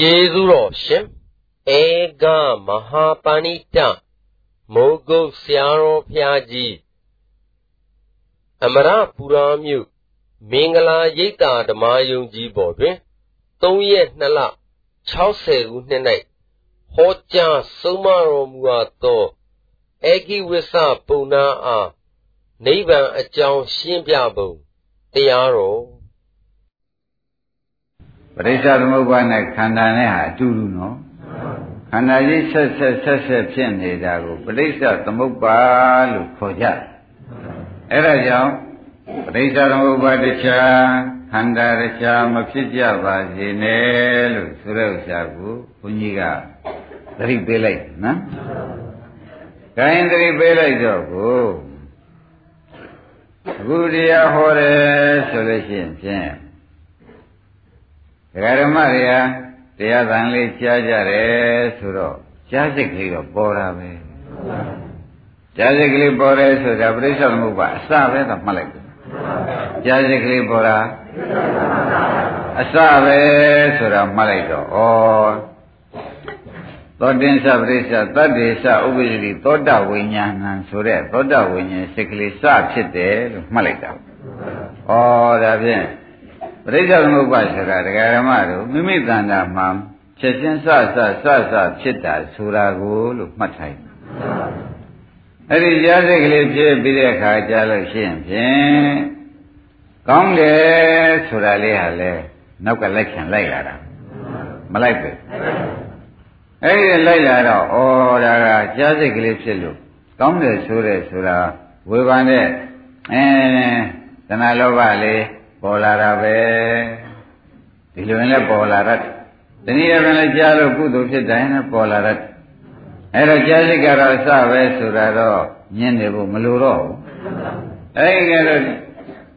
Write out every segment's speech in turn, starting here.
ကျေးဇူးတော်ရှင်ဧကမဟာပဏိတမိုးကုတ်ဆရာတော်ဖျားကြီးအမရပူရာမြို့မင်္ဂလာရိပ်သာဓမ္မယုံကြီးပေါ်တွင်3ရက်2လ60ခုနှစ်၌ဟောကြားဆုံးမတော်မူအပ်သောဧကိဝိသပုံနာအားနိဗ္ဗာန်အကြောင်းရှင်းပြပုံတရားတော် ပရိစ္ဆသမုပ္ပါဒ်နဲ့ခန္ဓာနဲ့ဟာအတူတူနော်ခန္ဓာကြီးဆက်ဆက်ဆက်ဆက်ဖြစ်နေတာကိုပရိစ္ဆသမုပ္ပါလို့ခေါ်ကြတယ်အဲ့ဒါကြောင့်ပရိစ္ဆသမုပ္ပါဒ်တရားခန္ဓာတရားမဖြစ်ကြပါစေနဲ့လို့ဆိုတဲ့ဥစ္စာကိုဘုန်းကြီးကသတိပေးလိုက်နော်။ခိုင်းသတိပေးလိုက်တော့ကိုအခုတရားဟောတယ်ဆိုလို့ရှိရင်ဖြင့် ဒကာဓမ္မတွေကတရားသံလေးကြားကြတယ်ဆိုတော့ကြားစိတ်ကလေးတော့ပေါ်တာပဲကြားစိတ်ကလေးပေါ်တယ်ဆိုတာပြိဿသမုပ္ပါအစပဲတော့မှတ်လိုက်တယ်ကြားစိတ်ကလေးပေါ်တာအစပဲဆိုတာမှတ်လိုက်တော့ဩသောတင်္စပရိစ္ဆသတ္တေသဥပ္ပဇ္ဇတိသောတဝိညာဏံဆိုတဲ့သောတဝိညာဉ်စိတ်ကလေးစဖြစ်တယ်လို့မှတ်လိုက်တာဩဒါဖြင့် ပရိစ္ဆေသမုပ္ပါဆိုတာဒကာရမတို့မိမိတဏ္ဍာမှာချက်ချင်းစစစစဖြစ်တာဆိုတာကိုလို့မှတ်ထိုင်အဲ့ဒီကြားစိတ်ကလေးဖြစ်ပြီးတဲ့အခါကြားလို့ရှိရင်ဖြင့်ကောင်းတယ်ဆိုတာလေးဟာလဲနောက်ကလိုက်ခင်လိုက်လာတာမလိုက်ဘူးအဲ့ဒီလိုက်လာတော့ဩဒါကကြားစိတ်ကလေးဖြစ်လို့ကောင်းတယ်ဆိုတဲ့ဆိုတာဝေဘာနဲ့အဲတဏှာလောဘလေး ပေါ်လာတာပဲဒီလိုရင်လည်းပေါ်လာတတ်တနည်းအားဖြင့်လည်းကြားလို့ကုသိုလ်ဖြစ်တိုင်းလည်းပေါ်လာတတ်အဲ့တော့ကြားစိတ်ကတော့အစပဲဆိုတာတော့ညင်းနေဖို့မလိုတော့ဘူးအဲ့ဒီကတော့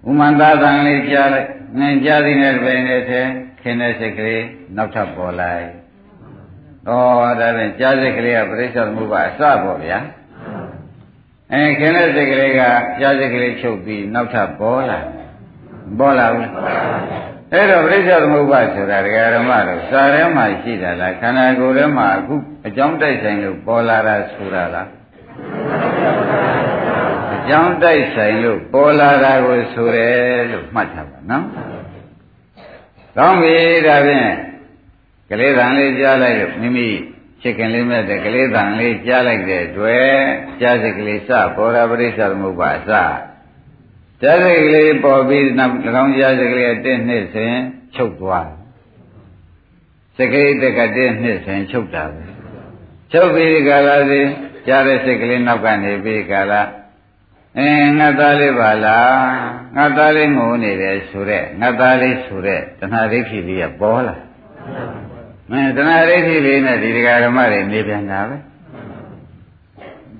ဥမန္တသံလေးကြားလိုက်ငင်ကြားသည်နဲ့ပြင်နေတယ်ခင်တဲ့စိတ်ကလေးနောက်ထပ်ပေါ်လိုက်ဩဒါဖြင့်ကြားစိတ်ကလေးကပြိဿသမုပ္ပါအစပေါ့ဗျာအဲခင်တဲ့စိတ်ကလေးကကြားစိတ်ကလေးချုပ်ပြီးနောက်ထပ်ပေါ်လာ ပေါ်လာဘူးအဲ့တော့ပြိဿသမုပ္ပါဆိုတာဒကာရမတို့စာထဲမှာရှိတာလားခန္ဓာကိုယ်ထဲမှာအခုအကြောင်းတိုက်ဆိုင်လို့ပေါ်လာတာဆိုတာလားအကြောင်းတိုက်ဆိုင်လို့ပေါ်လာတာကိုဆိုတယ်လို့မှတ်ထားပါနော်ကောင်းပြီဒါဖြင့်ကလေးတန်လေးကြားလိုက်လို့မိမိချစ်ခင်လေးမဲ့တဲ့ကလေးတန်လေးကြားလိုက်တဲ့တွေ့ကြားစိတ်ကလေးစပေါ်တာပရိစ္ဆသမုပ္ပါအ စကြားစိတ်ကလေးပေါ်ပြီးနောက်၎င်းကြားစိတ်ကလေးအတင်းနှစ်စဉ်ချုပ်သွားစကိတကတည်းနှစ်စဉ်ချုပ်တာပဲချုပ်ပြီးကာလစီကြားတဲ့စိတ်ကလေးနောက်ကနေပြီးကာလအင်းငါသားလေးပါလားငါသားလေးငိုနေတယ်ဆိုတဲ့ငါသားလေးဆိုတဲ့တဏှာဒိဋ္ဌိလေးကပေါ်လာမင်းတဏှာဒိဋ္ဌိလေးနဲ့ဒီတရားဓမ္မတွေနေပြန်တာပဲ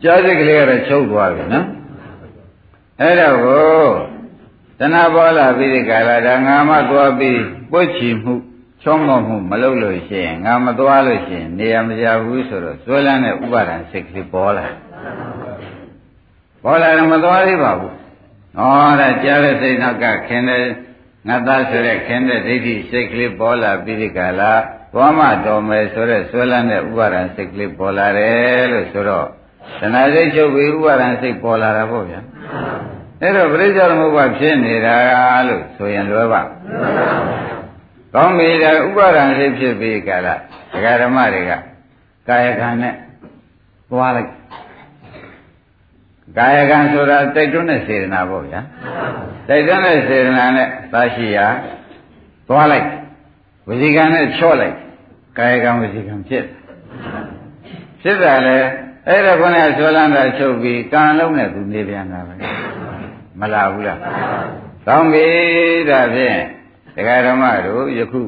ကြားစိတ်ကလေးကတော့ချုပ်သွားပြီနော် အဲ့တော့ကိုတဏှာပေါ်လာပြီးဒီကာလဒါငါမသွားပြီးပွတ်ချီမှုချောမောမှုမလုပ်လို့ရှိရင်ငါမသွားလို့ရှိရင်နေရာမကြဘူးဆိုတော့ဇွဲလန်းတဲ့ဥပါဒံစိတ်ကလေးပေါ်လာပေါ်လာတော့မသွားသေးပါဘူး။ဩဒါကြားတဲ့စိတ်နောက်ကခင်တဲ့ငါသားဆိုတဲ့ခင်တဲ့ဒိဋ္ဌိစိတ်ကလေးပေါ်လာပြီးဒီကလာသွားမတော်မယ်ဆိုတဲ့ဆွဲလန်းတဲ့ဥပါဒံစိတ်ကလေးပေါ်လာတယ်လို့ဆိုတော့တဏှာစိတ်ချုပ်ပြီးဥပါဒံစိတ်ပေါ်လာတာပေါ့ဗျာ။ အဲ့တော့ပရိစ္ဆေသမုပ္ပါဖြစ်နေတာလို့ဆိုရင်လွယ်ပါ။ကောင်းပြီဒါဥပါဒံစိတ်ဖြစ်ပြီးကလာဒကာဓမ္မတွေကကာယကံနဲ့သွားလိုက်ကာယကံဆိုတာတိုက်တွန်းတဲ့စေတနာပေါ့ဗျာတိုက်တွန်းတဲ့စေတနာနဲ့သာရှိရာသွားလိုက်ဝစီကံနဲ့ချော့လိုက်ကာယကံဝစီကံဖြစ်ဖြစ်တာလေအဲ့ဒါခေါင်းကဆွဲလန်းတာချုပ်ပြီးကံလုံးနဲ့သူနေပြန်တာပဲ မလာဘူးလားကောင်းပြီဒါဖြင့်တရားဓမ္မတို့ယခု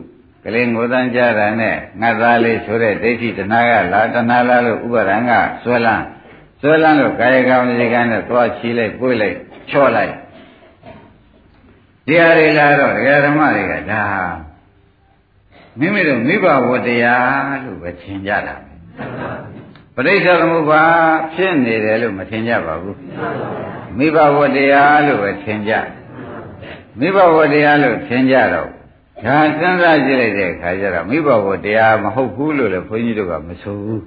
ကလေးငိုတန်းကြတာနဲ့ငါသားလေးဆိုတဲ့ဒိဋ္ဌိတဏှာကလာတဏှာလာလို့ဥပါဒံကဆွဲလန်းဆွဲလန်းလို့ကာယကံဝစီကံနဲ့သွားချီလိုက်ပွေ့လိုက်ချော့လိုက်တရားတွေလာတော့တရားဓမ္မတွေကဒါမိမိတို့မိဘဝတရားလို့ပဲထင်ကြတာပရိစ္ဆေသမုပ္ပါဖြစ်နေတယ်လို့မထင်ကြပါဘူး မိဘဝတရားလို့ပဲထင်ကြမိဘဝတရားလို့ထင်ကြတော့ဒါစဉ်းစားကြည့်လိုက်တဲ့အခါကျတော့မိဘဘောတရားမဟုတ်ဘူးလို့လည်းဘုန်းကြီးတို့ကမဆိုဘူး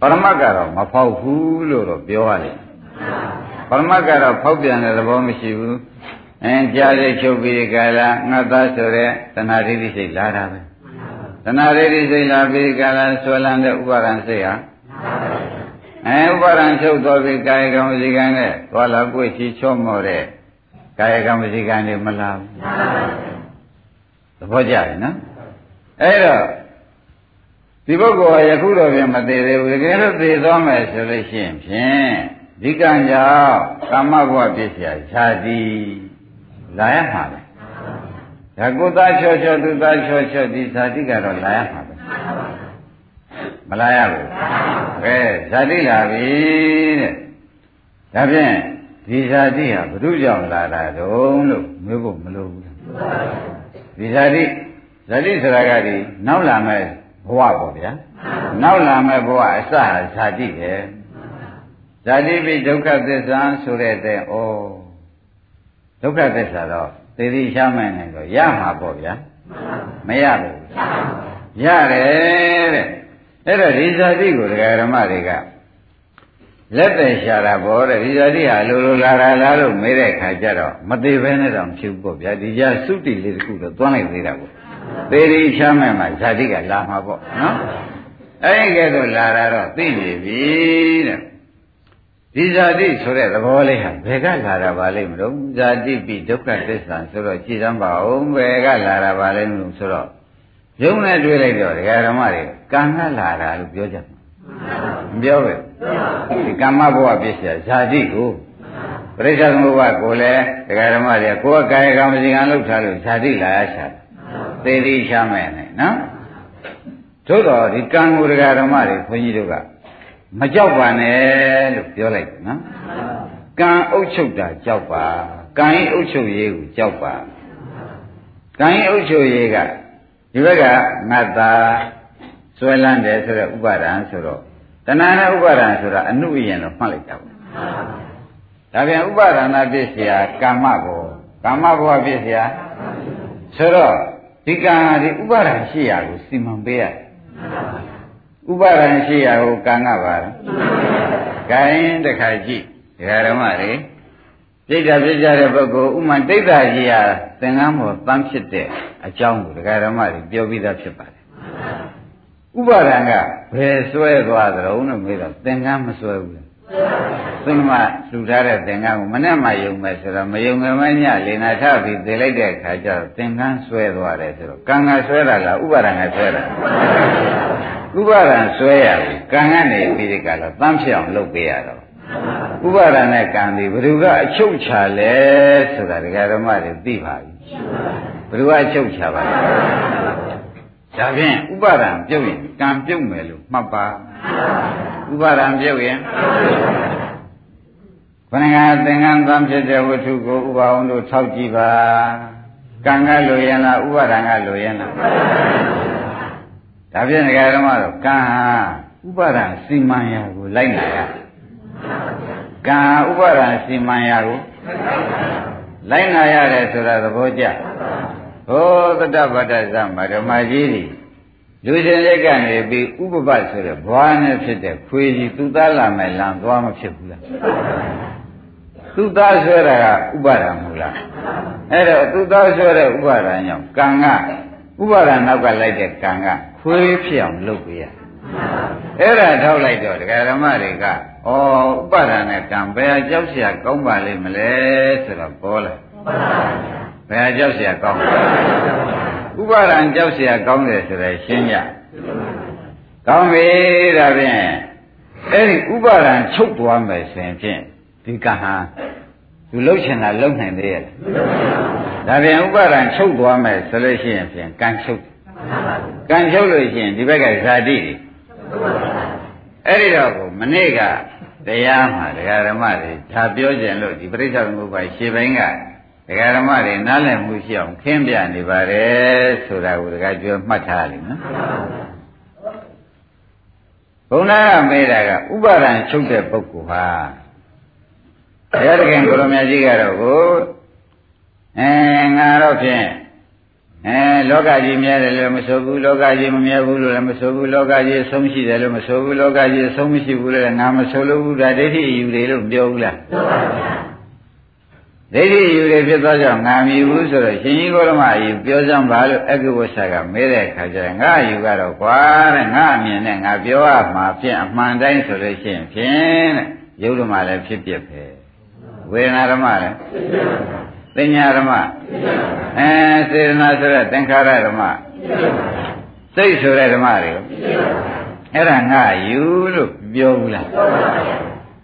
ပရမတ်ကတော့မဖောက်ဘူးလို့တော့ပြောရတယ်ပရမတ်ကတော့ဖောက်ပြန်တဲ့သဘောမရှိဘူးအင်းကြားစိတ်ချုပ်ပြီးကြလားငါသားဆိုတဲ့တဏှာဒိဋ္ဌိစိတ်လာတာပဲတဏှာဒိဋ္ဌိစိတ်လာပြီးကြလားဆွဲလန်းတဲ့ဥပါဒံစိတ်ဟာ အဲဥပါဒံချုပ်တော်ပြီးကာယကံဝစီကံနဲ့သွားလာကိုယ်ချီချော့မော့တဲ့ကာယကံဝစီကံတွေမလာဘူးသဘောကျတယ်နော်အဲ့တော့ဒီပုဂ္ဂိုလ်ကယခုတော့ပြန်မသေးသေးဘူးတကယ်လို့သေသွားမယ်ဆိုလို့ရှိရင်ဖြင့်ဒီကံကြောင့်ကာမဘဝပြည့်စရာခြားသည်လာရမှာပဲဒါကိုသားချောချောသူသားချောချောဒီဇာတိကတော့လာရမှာပဲ မလာရဘူးကဲဇာတိလာပြီတဲ့ဒါဖြင့်ဒီဇာတိဟာဘု து ကြောင့်လာတာတုံးလို့မေးဖို့မလိုဘူးဒီဇာတိဇာတိဆိုတာကဒီနောက်လာမဲ့ဘဝပေါ့ဗျာနောက်လာမဲ့ဘဝအစဟာဇာတိပဲဇာတိပိဒုက္ခသစ္စာဆိုတဲ့တဲ့ဩဒုက္ခသစ္စာတော့သေတိရှားမယ်နေတော့ရမှာပေါ့ဗျာမရဘူးရတယ်တဲ့ အဲ့တော့ဒီဇာတိကိုဒကာဓမ္မတွေကလက်တယ်ရှာတာပေါ့တဲ့ဒီဇာတိဟာလိုလိုလာတာလားလို့မေးတဲ့ခါကျတော့မသေးဘဲနဲ့တော့ဖြစ်ဘူးပေါ့ဗျာဒီကြသုတိလေးတစ်ခုတော့သွားလိုက်သေးတာပေါ့သေတိရှားမယ်မှာဇာတိကလာမှာပေါ့နော်အဲ့ဒီကဲတော့လာတာတော့သိနေပြီတဲ့ဒီဇာတိဆိုတဲ့သဘောလေးဟာဘယ်ကလာတာပါလိမ့်မလို့ဇာတိပိဒုက္ခသစ္စာဆိုတော့ကြည်စမ်းပါဦးဘယ်ကလာတာပါလိမ့်မလို့ဆိုတော့ ယုံနဲ့တွေ့လိုက်တော့ဒကာဓမ္မတွေကံကလာတာလို့ပြောကြတယ်မပြောပဲဒီကမ္မဘဝပြည့်စရာဇာတိကိုပရိစ္ဆေသမုပ္ပါကိုလည်းဒကာဓမ္မတွေကိုယ်ကကာယကံမစီကံလုပ်ထားလို့ဇာတိလာရရှာသေတိရှာမယ်နဲ့နော်သို့တော့ဒီကံကိုဒကာဓမ္မတွေခွန်ကြီးတို့ကမကြောက်ပါနဲ့လို့ပြောလိုက်တယ်နော်ကံအုပ်ချုပ်တာကြောက်ပါကံရင်အုပ်ချုပ်ရေးကိုကြောက်ပါကံရင်အုပ်ချုပ်ရေးက ဒီဘက်ကငါသာဆွဲလန်းတယ်ဆိုတော့ဥပါဒံဆိုတော့တဏှာနဲ့ဥပါဒံဆိုတာအနုအယံတော့မှတ်လိုက်တာပေါ့ဒါပြန်ဥပါဒနာပြည့်စရာကာမဘောကာမဘောပြည့်စရာဆိုတော့ဒီကံဟာဒီဥပါဒံရှိရာကိုစီမံပေးရတယ်ဥပါဒံရှိရာကိုကံကပါလားကံတခါကြည့်ဒကာဓမ္မတွေ ပြိတ္တာပြကြတဲ့ပုဂ္ဂိုလ်ဥမာတိတ်တာကြီးဟာသင်္ကန်းပေါ်တန်းဖြစ်တဲ့အကြောင်းကိုဒကာဓမ္မတွေပြောပြီးသားဖြစ်ပါတယ်ဥပါဒံကဘယ်ဆွဲသွားသလဲလို့မေးတော့သင်္ကန်းမဆွဲဘူးလေသုံးမလှူထားတဲ့သင်္ကန်းကိုမနဲ့မှယုံမယ်ဆိုတော့မယုံငယ်မညလေနာထပြီးသေလိုက်တဲ့အခါကျတော့သင်္ကန်းဆွဲသွားတယ်ဆိုတော့ကံကဆွဲတာလားဥပါဒံကဆွဲတာဥပါဒံဆွဲရပြီကံကနေပြီးဒီကလာတန်းဖြစ်အောင်လုပ်ပေးရတော့ ဥပါဒံနဲ့ကံဒီဘယ်သူကအချုပ်ချလဲဆိုတာဒကာဓမ္မတွေသိပါပြီဘယ်သူကအချုပ်ချပါလဲဒါဖြင့်ဥပါဒံပြုတ်ရင်ကံပြုတ်မယ်လို့မှတ်ပါဥပါဒံပြုတ်ရင်ခဏကသင်္ကန်းသံဖြစ်တဲ့ဝတ္ထုကိုဥပါအောင်တို့ထောက်ကြည့်ပါကံကလိုရင်လားဥပါဒံကလိုရင်လားဒါဖြင့်ဒကာဓမ္မတို့ကံဟာဥပါဒံစီမံရာကိုလိုက်နာရ ကံဥပါဒံစီမံရာကိုလိုက်နာရတယ်ဆိုတာသဘောကျဟောသတ္တပတ္တသမဓမ္မကြီးတွေလူရှင်ရက်ကနေပြီးဥပပတ်ဆိုတဲ့ဘွားနဲ့ဖြစ်တဲ့ခွေးကြီးသူသားလာမယ်လမ်းသွားမဖြစ်ဘူးလားသူသားဆွဲတာကဥပါဒံမဟုတ်လားအဲ့တော့သူသားဆွဲတဲ့ဥပါဒံကြောင့်ကံကဥပါဒံနောက်ကလိုက်တဲ့ကံကခွေးဖြစ်အောင်လုပ်ပေးရ အဲ့ဒါထောက်လိုက်တော့ဒကာဓမ္မတွေကဩဥပါဒံနဲ့ကံဘယ်ကြောက်เสียကောင်းပါလိမ့်မလဲဆိုတော့ပေါ်လာဘယ်ကြောက်เสียကောင်းဥပါဒံကြောက်เสียကောင်းတယ်ဆိုတော့ရှင်းကြကောင်းပြီဒါဖြင့်အဲ့ဒီဥပါဒံချုပ်သွားမယ်ဆိုရင်ဖြင့်ဒီကဟာသူလှုပ်ချင်တာလှုပ်နိုင်သေးရဲ့ဒါပြန်ဥပါဒံချုပ်သွားမယ်ဆိုလို့ရှိရင်ဖြင့်ကံချုပ်ကံချုပ်လို့ရှိရင်ဒီဘက်ကဇာတိတွေ အဲ့ဒီတော့ကိုမနေ့ကတရားမှာဒကာဓမ္မတွေဒါပြောကြလို့ဒီပရိစ္ဆေသမုပ္ပါရှေ့ပိုင်းကဒကာဓမ္မတွေနားလည်မှုရှိအောင်ခင်းပြနေပါတယ်ဆိုတာကိုဒကာပြောမှတ်ထားလိမ့်နော်ဘုံနာကမေးတာကဥပါဒံချုပ်တဲ့ပုဂ္ဂိုလ်ဟာဘုရားသခင်ကိုရမကြီးကတော့ကိုအဲငါတော့ဖြင့် အဲလောကကြီးမြဲတယ်လို့မဆိုဘူးလောကကြီးမမြဲဘူးလို့လည်းမဆိုဘူးလောကကြီးအဆုံးရှိတယ်လို့မဆိုဘူးလောကကြီးအဆုံးမရှိဘူးလို့လည်းငါမဆိုလို့ဘူးဒါဒိဋ္ဌိယူတယ်လို့ပြောဘူးလားပြောပါဗျာဒိဋ္ဌိယူတယ်ဖြစ်သောကြောင့်ငါမြည်ဘူးဆိုတော့ရှင်ကြီးဂေါရမအယူပြောစမ်းပါလို့အက္ခဝဆကမဲတဲ့အခါကျရင်ငါအယူကတော့ကွာတဲ့ငါအမြင်နဲ့ငါပြောရမှာဖြင့်အမှန်တိုင်းဆိုလို့ရှိရင်ဖြင့်တဲ့ယုတ်ဓမ္မလည်းဖြစ်ပြပဲဝေဒနာဓမ္မလည်းသ င်ညာဓမ္မအဲစေတနာဆိုတဲ့သင်္ခါရဓမ္မစိတ်ဆိုတဲ့ဓမ္မတွေအဲ့ဒါငါယူလို့ပြောဘူးလား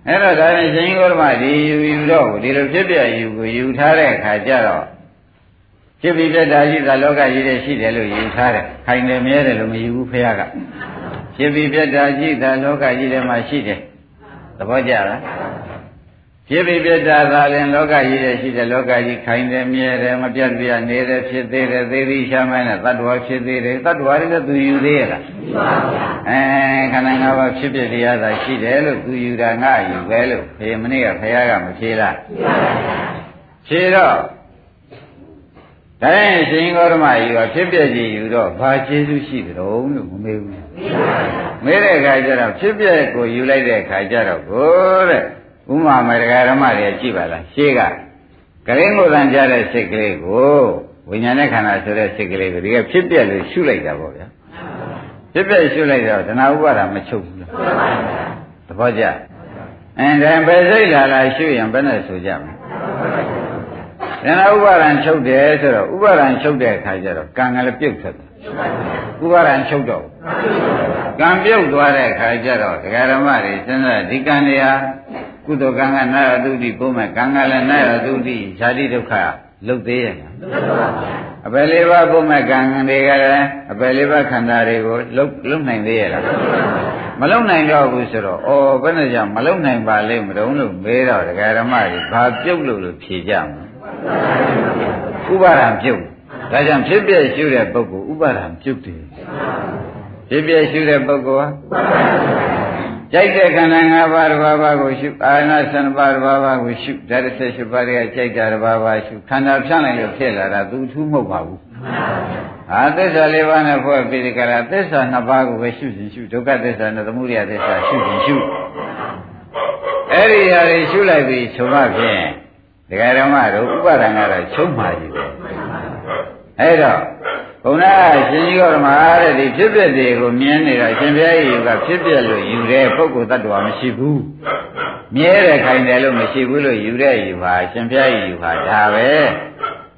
အဲ့တော့ဒါနဲ့ရှင်ဂေါရမဒီယူယူတော့ဒီလိုဖြစ်ပြယူကိုယူထားတဲ့အခါကျတော့ဖြစ်ပြီးပြတာရှိတာလောကကြီးတဲ့ရှိတယ်လို့ယူထားတယ်ခိုင်တယ်မြဲတယ်လို့မယူဘူးဖះကဖြစ်ပြီးပြတာရှိတာလောကကြီးထဲမှာရှိတယ်သဘောကျလား ဖြစ်ပြီးပြတာသာရင်လောကကြီးရဲ့ရှိတဲ့လောကကြီးခိုင်တယ်မြဲတယ်မပြတ်ပြနေတယ်ဖြစ်သေးတယ်သေပြီးရှာမှန်းတဲ့တ attva ဖြစ်သေးတယ်တ attva တွေကသူယူသေးရလားအဲခန္ဓာ၅ပါးဖြစ်ဖြစ်တရားသာရှိတယ်လို့သူယူတာငါယူပဲလို့ဖေမနေ့ကဖခင်ကမဖြေလားဖြေတော့ဒါရင်ရှင်ဂေါရမကြီးကဖြစ်ပြကြည့်ယူတော့ဘာကျေးဇူးရှိကြုံလို့မမေးဘူးမေးတဲ့အခါကျတော့ဖြစ်ပြကိုယူလိုက်တဲ့အခါကျတော့ကိုတဲ့ ဥမာမေဒကာဓမ္မတွေကြည့်ပါလားရှေးကကရင်းကိုယ်တန်ကြတဲ့စိတ်ကလေးကိုဝိညာဉ်နဲ့ခန္ဓာဆိုတဲ့စိတ်ကလေးကိုဒီကဖြစ်ပြလို့ရှုလိုက်တာပေါ့ဗျာဖြစ်ပြရှုလိုက်တော့တဏှာဥပါဒမချုပ်ဘူးလားသဘောကျအဲဒါပဲစိတ်လာလာရှုရင်ဘယ်နဲ့ဆိုကြမလဲတဏှာဥပါဒံချုပ်တယ်ဆိုတော့ဥပါဒံချုပ်တဲ့အခါကျတော့ကံကလည်းပြုတ်ထွက်တယ်ဥပါဒံချုပ်တော့ကံပြုတ်သွားတဲ့အခါကျတော့ဒကာဓမ္မတွေစဉ်းစားဒီကံတွေဟာ ကုသိုလ်ကံကနာရတုတိပုံမဲ့ကံကလည်းနာရတုတိဇာတိဒုက္ခလုတ်သေးရဲ့အပယ်လေးပါးပုံမဲ့ကံတွေကလည်းအပယ်လေးပါးခန္ဓာတွေကိုလုတ်လုတ်နိုင်သေးရဲ့လားမလုံနိုင်တော့ဘူးဆိုတော့ဩဘယ်နဲ့ကြောင့်မလုံနိုင်ပါလိမ့်မတုံးလို့မေးတော့ဒကာဓမ္မတွေဘာပြုတ်လို့လို့ဖြေကြမလဲဥပါဒံပြုတ်ဒါကြောင့်ဖြစ်ပြရှုတဲ့ပုဂ္ဂိုလ်ဥပါဒံပြုတ်တယ်ဖြစ်ပြရှုတဲ့ပုဂ္ဂိုလ်ဟာ ကြိုက်တဲ့ခန္ဓာ၅ပါးတစ်ပါးပါးကိုရှုအာနာသံပါးတစ်ပါးပါးကိုရှုဓာတ်ဆက်ရှုပါးတွေကကြိုက်တာတစ်ပါးပါးရှုခန္ဓာဖြန့်လိုက်လို့ဖြစ်လာတာသူထူးမဟုတ်ပါဘူးအာသစ္စာလေးပါးနဲ့ဖွဲ့ပြီးဒီကရာသစ္စာနှစ်ပါးကိုပဲရှုရှင်ရှုဒုက္ခသစ္စာနဲ့သမုဒယသစ္စာရှုရှင်ရှုအဲ့ဒီဟာတွေရှုလိုက်ပြီးဆိုမှဖြင့်ဒကာဓမ္မတို့ဥပါဒံကတော့ချုပ်မှာကြီးပဲအဲ့တော့ ဘုရားရှင်ကြီးတော်မှာတဲ့ဒီဖြစ်ပျက်တွေကိုမြင်နေတော့ရှင်ဘုရားကြီးကဖြစ်ပျက်လို့ယူတဲ့ပုဂ္ဂိုလ်တ attva မရှိဘူးမြဲတယ်ခိုင်တယ်လို့မရှိဘူးလို့ယူတဲ့ယူပါရှင်ဘုရားကြီးယူပါဒါပဲ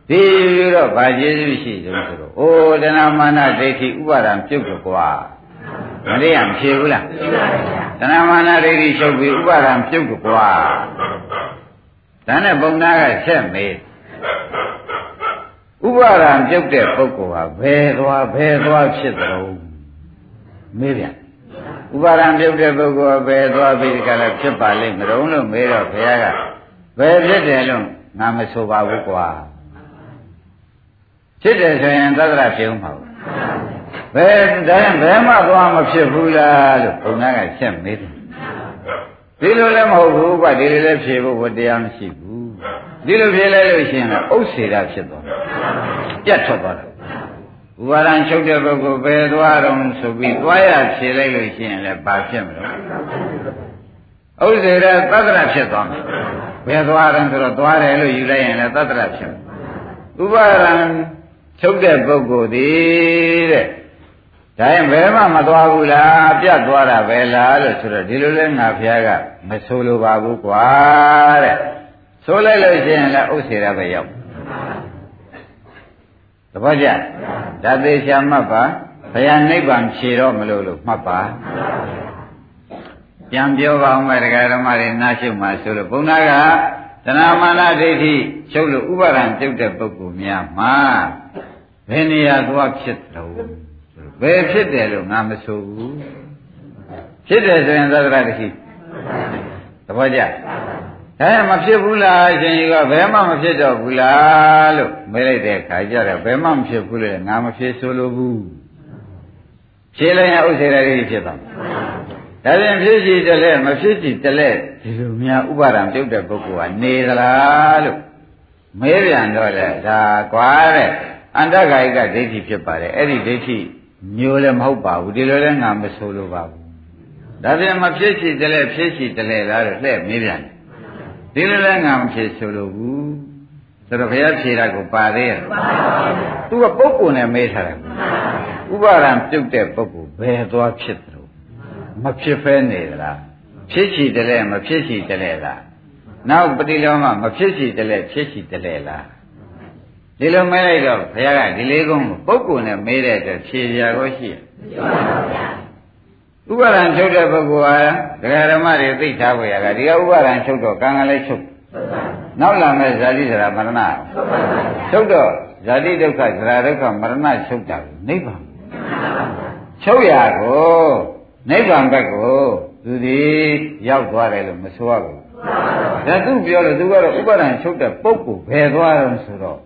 ဒီယူတော့ဗာကျေးဇူးရှိဆုံးဆိုတော့အိုးတဏမာနဒိဋ္ဌိဥပါဒံပြုတ်ကြကွာမလေးရမဖြေဘူးလားတဏမာနဒိဋ္ဌိချုပ်ပြီးဥပါဒံပြုတ်ကြကွာဒါနဲ့ဘုံသားကဆက်မေး ဥပါဒံပြုတ်တဲ့ပုဂ္ဂိုလ်ဟာဘယ်သွားဘယ်သွားဖြစ်သလဲမေးပြန်ဥပါဒံပြုတ်တဲ့ပုဂ္ဂိုလ်ဟာဘယ်သွားပြီးဒီကလည်းဖြစ်ပါလိမ့်မလို့လို့မေးတော့ဘုရားကဘယ်ဖြစ်တယ်လို့ငါမဆိုပါဘူးကွာဖြစ်တယ်ဆိုရင်သတ္တရပြုံးမှာဘူးဘယ်ဒါရင်ဘယ်မှသွားမဖြစ်ဘူးလားလို့ဘုရားကချက်မေးတယ်ဒီလိုလည်းမဟုတ်ဘူးကွာဒီလိုလည်းဖြေဖို့တရားမရှိဘူးဒီလိုဖြေလိုက်လို့ရှိရင်လည်းဥစ္စေတာဖြစ်သွား ပြတ်ထွက်သွားတယ်ဥပါဒံချုပ်တဲ့ပုဂ္ဂိုလ်ဘယ်သွားတော့ဆိုပြီးသွားရဖြေလိုက်လို့ရှိရင်လည်းဘာဖြစ်မလို့ဥစ္စေရသတ္တရဖြစ်သွားမယ်ဘယ်သွားတယ်ဆိုတော့သွားတယ်လို့ယူလိုက်ရင်လည်းသတ္တရဖြစ်ဥပါဒံချုပ်တဲ့ပုဂ္ဂိုလ်ဒီတဲ့ဒါရင်ဘယ်မှမသွားဘူးလားပြတ်သွားတာပဲလားလို့ဆိုတော့ဒီလိုလဲငါဖះကမဆိုလိုပါဘူးကွာတဲ့ဆိုလိုက်လို့ရှိရင်လည်းဥစ္စေရပဲရောက် သဘောကျဓာသေးချာမှတ်ပါဘုရားနိဗ္ဗာန်ဖြေတော့မလို့လို့မှတ်ပါပြန်ပြောပါအောင်မယ်တရားဓမ္မတွေနားရှုမှဆိုလို့ဘုန်းသားကသဏမာနဒိဋ္ဌိချုပ်လို့ဥပါဒံပြုတ်တဲ့ပုဂ္ဂိုလ်များမှာဘယ်နေရာသွားဖြစ်တော့ဘယ်ဖြစ်တယ်လို့ငါမဆိုဘူးဖြစ်တယ်ဆိုရင်သဒ္ဒရတတိသဘောကျ အဲမဖြစ်ဘူးလားရှင်ကြီးကဘယ်မှမဖြစ်တော့ဘူးလားလို့မေးလိုက်တဲ့အခါကျတော့ဘယ်မှမဖြစ်ဘူးလေငါမဖြစ်ဆိုလိုဘူးဖြေလိုက်ရင်ဥစ္စေရတိဖြစ်သွားဒါပြန်ဖြစ်စီတလဲမဖြစ်စီတလဲဒီလိုများဥပါဒံပြုတ်တဲ့ပုဂ္ဂိုလ်ကနေသလားလို့မေးပြန်တော့လေဒါကွာတဲ့အန္တဂါယကဒိဋ္ဌိဖြစ်ပါတယ်အဲ့ဒီဒိဋ္ဌိမျိုးလည်းမဟုတ်ပါဘူးဒီလိုလည်းငါမဆိုလိုပါဘူးဒါပြန်မဖြစ်ရှိတယ်လဲဖြစ်ရှိတယ်လဲလားလို့လှည့်မေးပြန်တယ် ဒီလိုလည်းငါမဖြစ်ဆိုလိုဘူးဆိုတော့ဘုရားဖြေတာကိုပါသေးရဲ့သူကပုဂ္ဂိုလ်နဲ့မေးထားတယ်ဥပါဒံပြုတ်တဲ့ပုဂ္ဂိုလ်ဘယ်သွားဖြစ်တယ်လို့မဖြစ်ဖဲနေသလားဖြစ်ရှိတယ်လဲမဖြစ်ရှိတယ်လဲလားနောက်ပฏิလောမမဖြစ်ရှိတယ်လဲဖြစ်ရှိတယ်လဲလားဒီလိုမဲလိုက်တော့ဘုရားကဒီလေးကုန်းကိုပုဂ္ဂိုလ်နဲ့မေးတဲ့အတွက်ဖြေပြကိုရှိရ ဥပါဒံချုပ်တဲ့ပုဂ္ဂိုလ်ဟာဒကာဓမ္မတွေသိထားဖို့ရကဒီကဥပါဒံချုပ်တော့ကံကလည်းချုပ်နောက်လာမဲ့ဇာတိဇရာမရဏချုပ်တော့ဇာတိဒုက္ခဇရာဒုက္ခမရဏချုပ်တာကိုနိဗ္ဗာန်ချုပ်ရကိုနိဗ္ဗာန်ဘက်ကိုသူဒီရောက်သွားတယ်လို့မဆိုရဘူးဒါသူပြောလို့သူကတော့ဥပါဒံချုပ်တဲ့ပုဂ္ဂိုလ်ဘယ်သွားတော့ဆိုတော့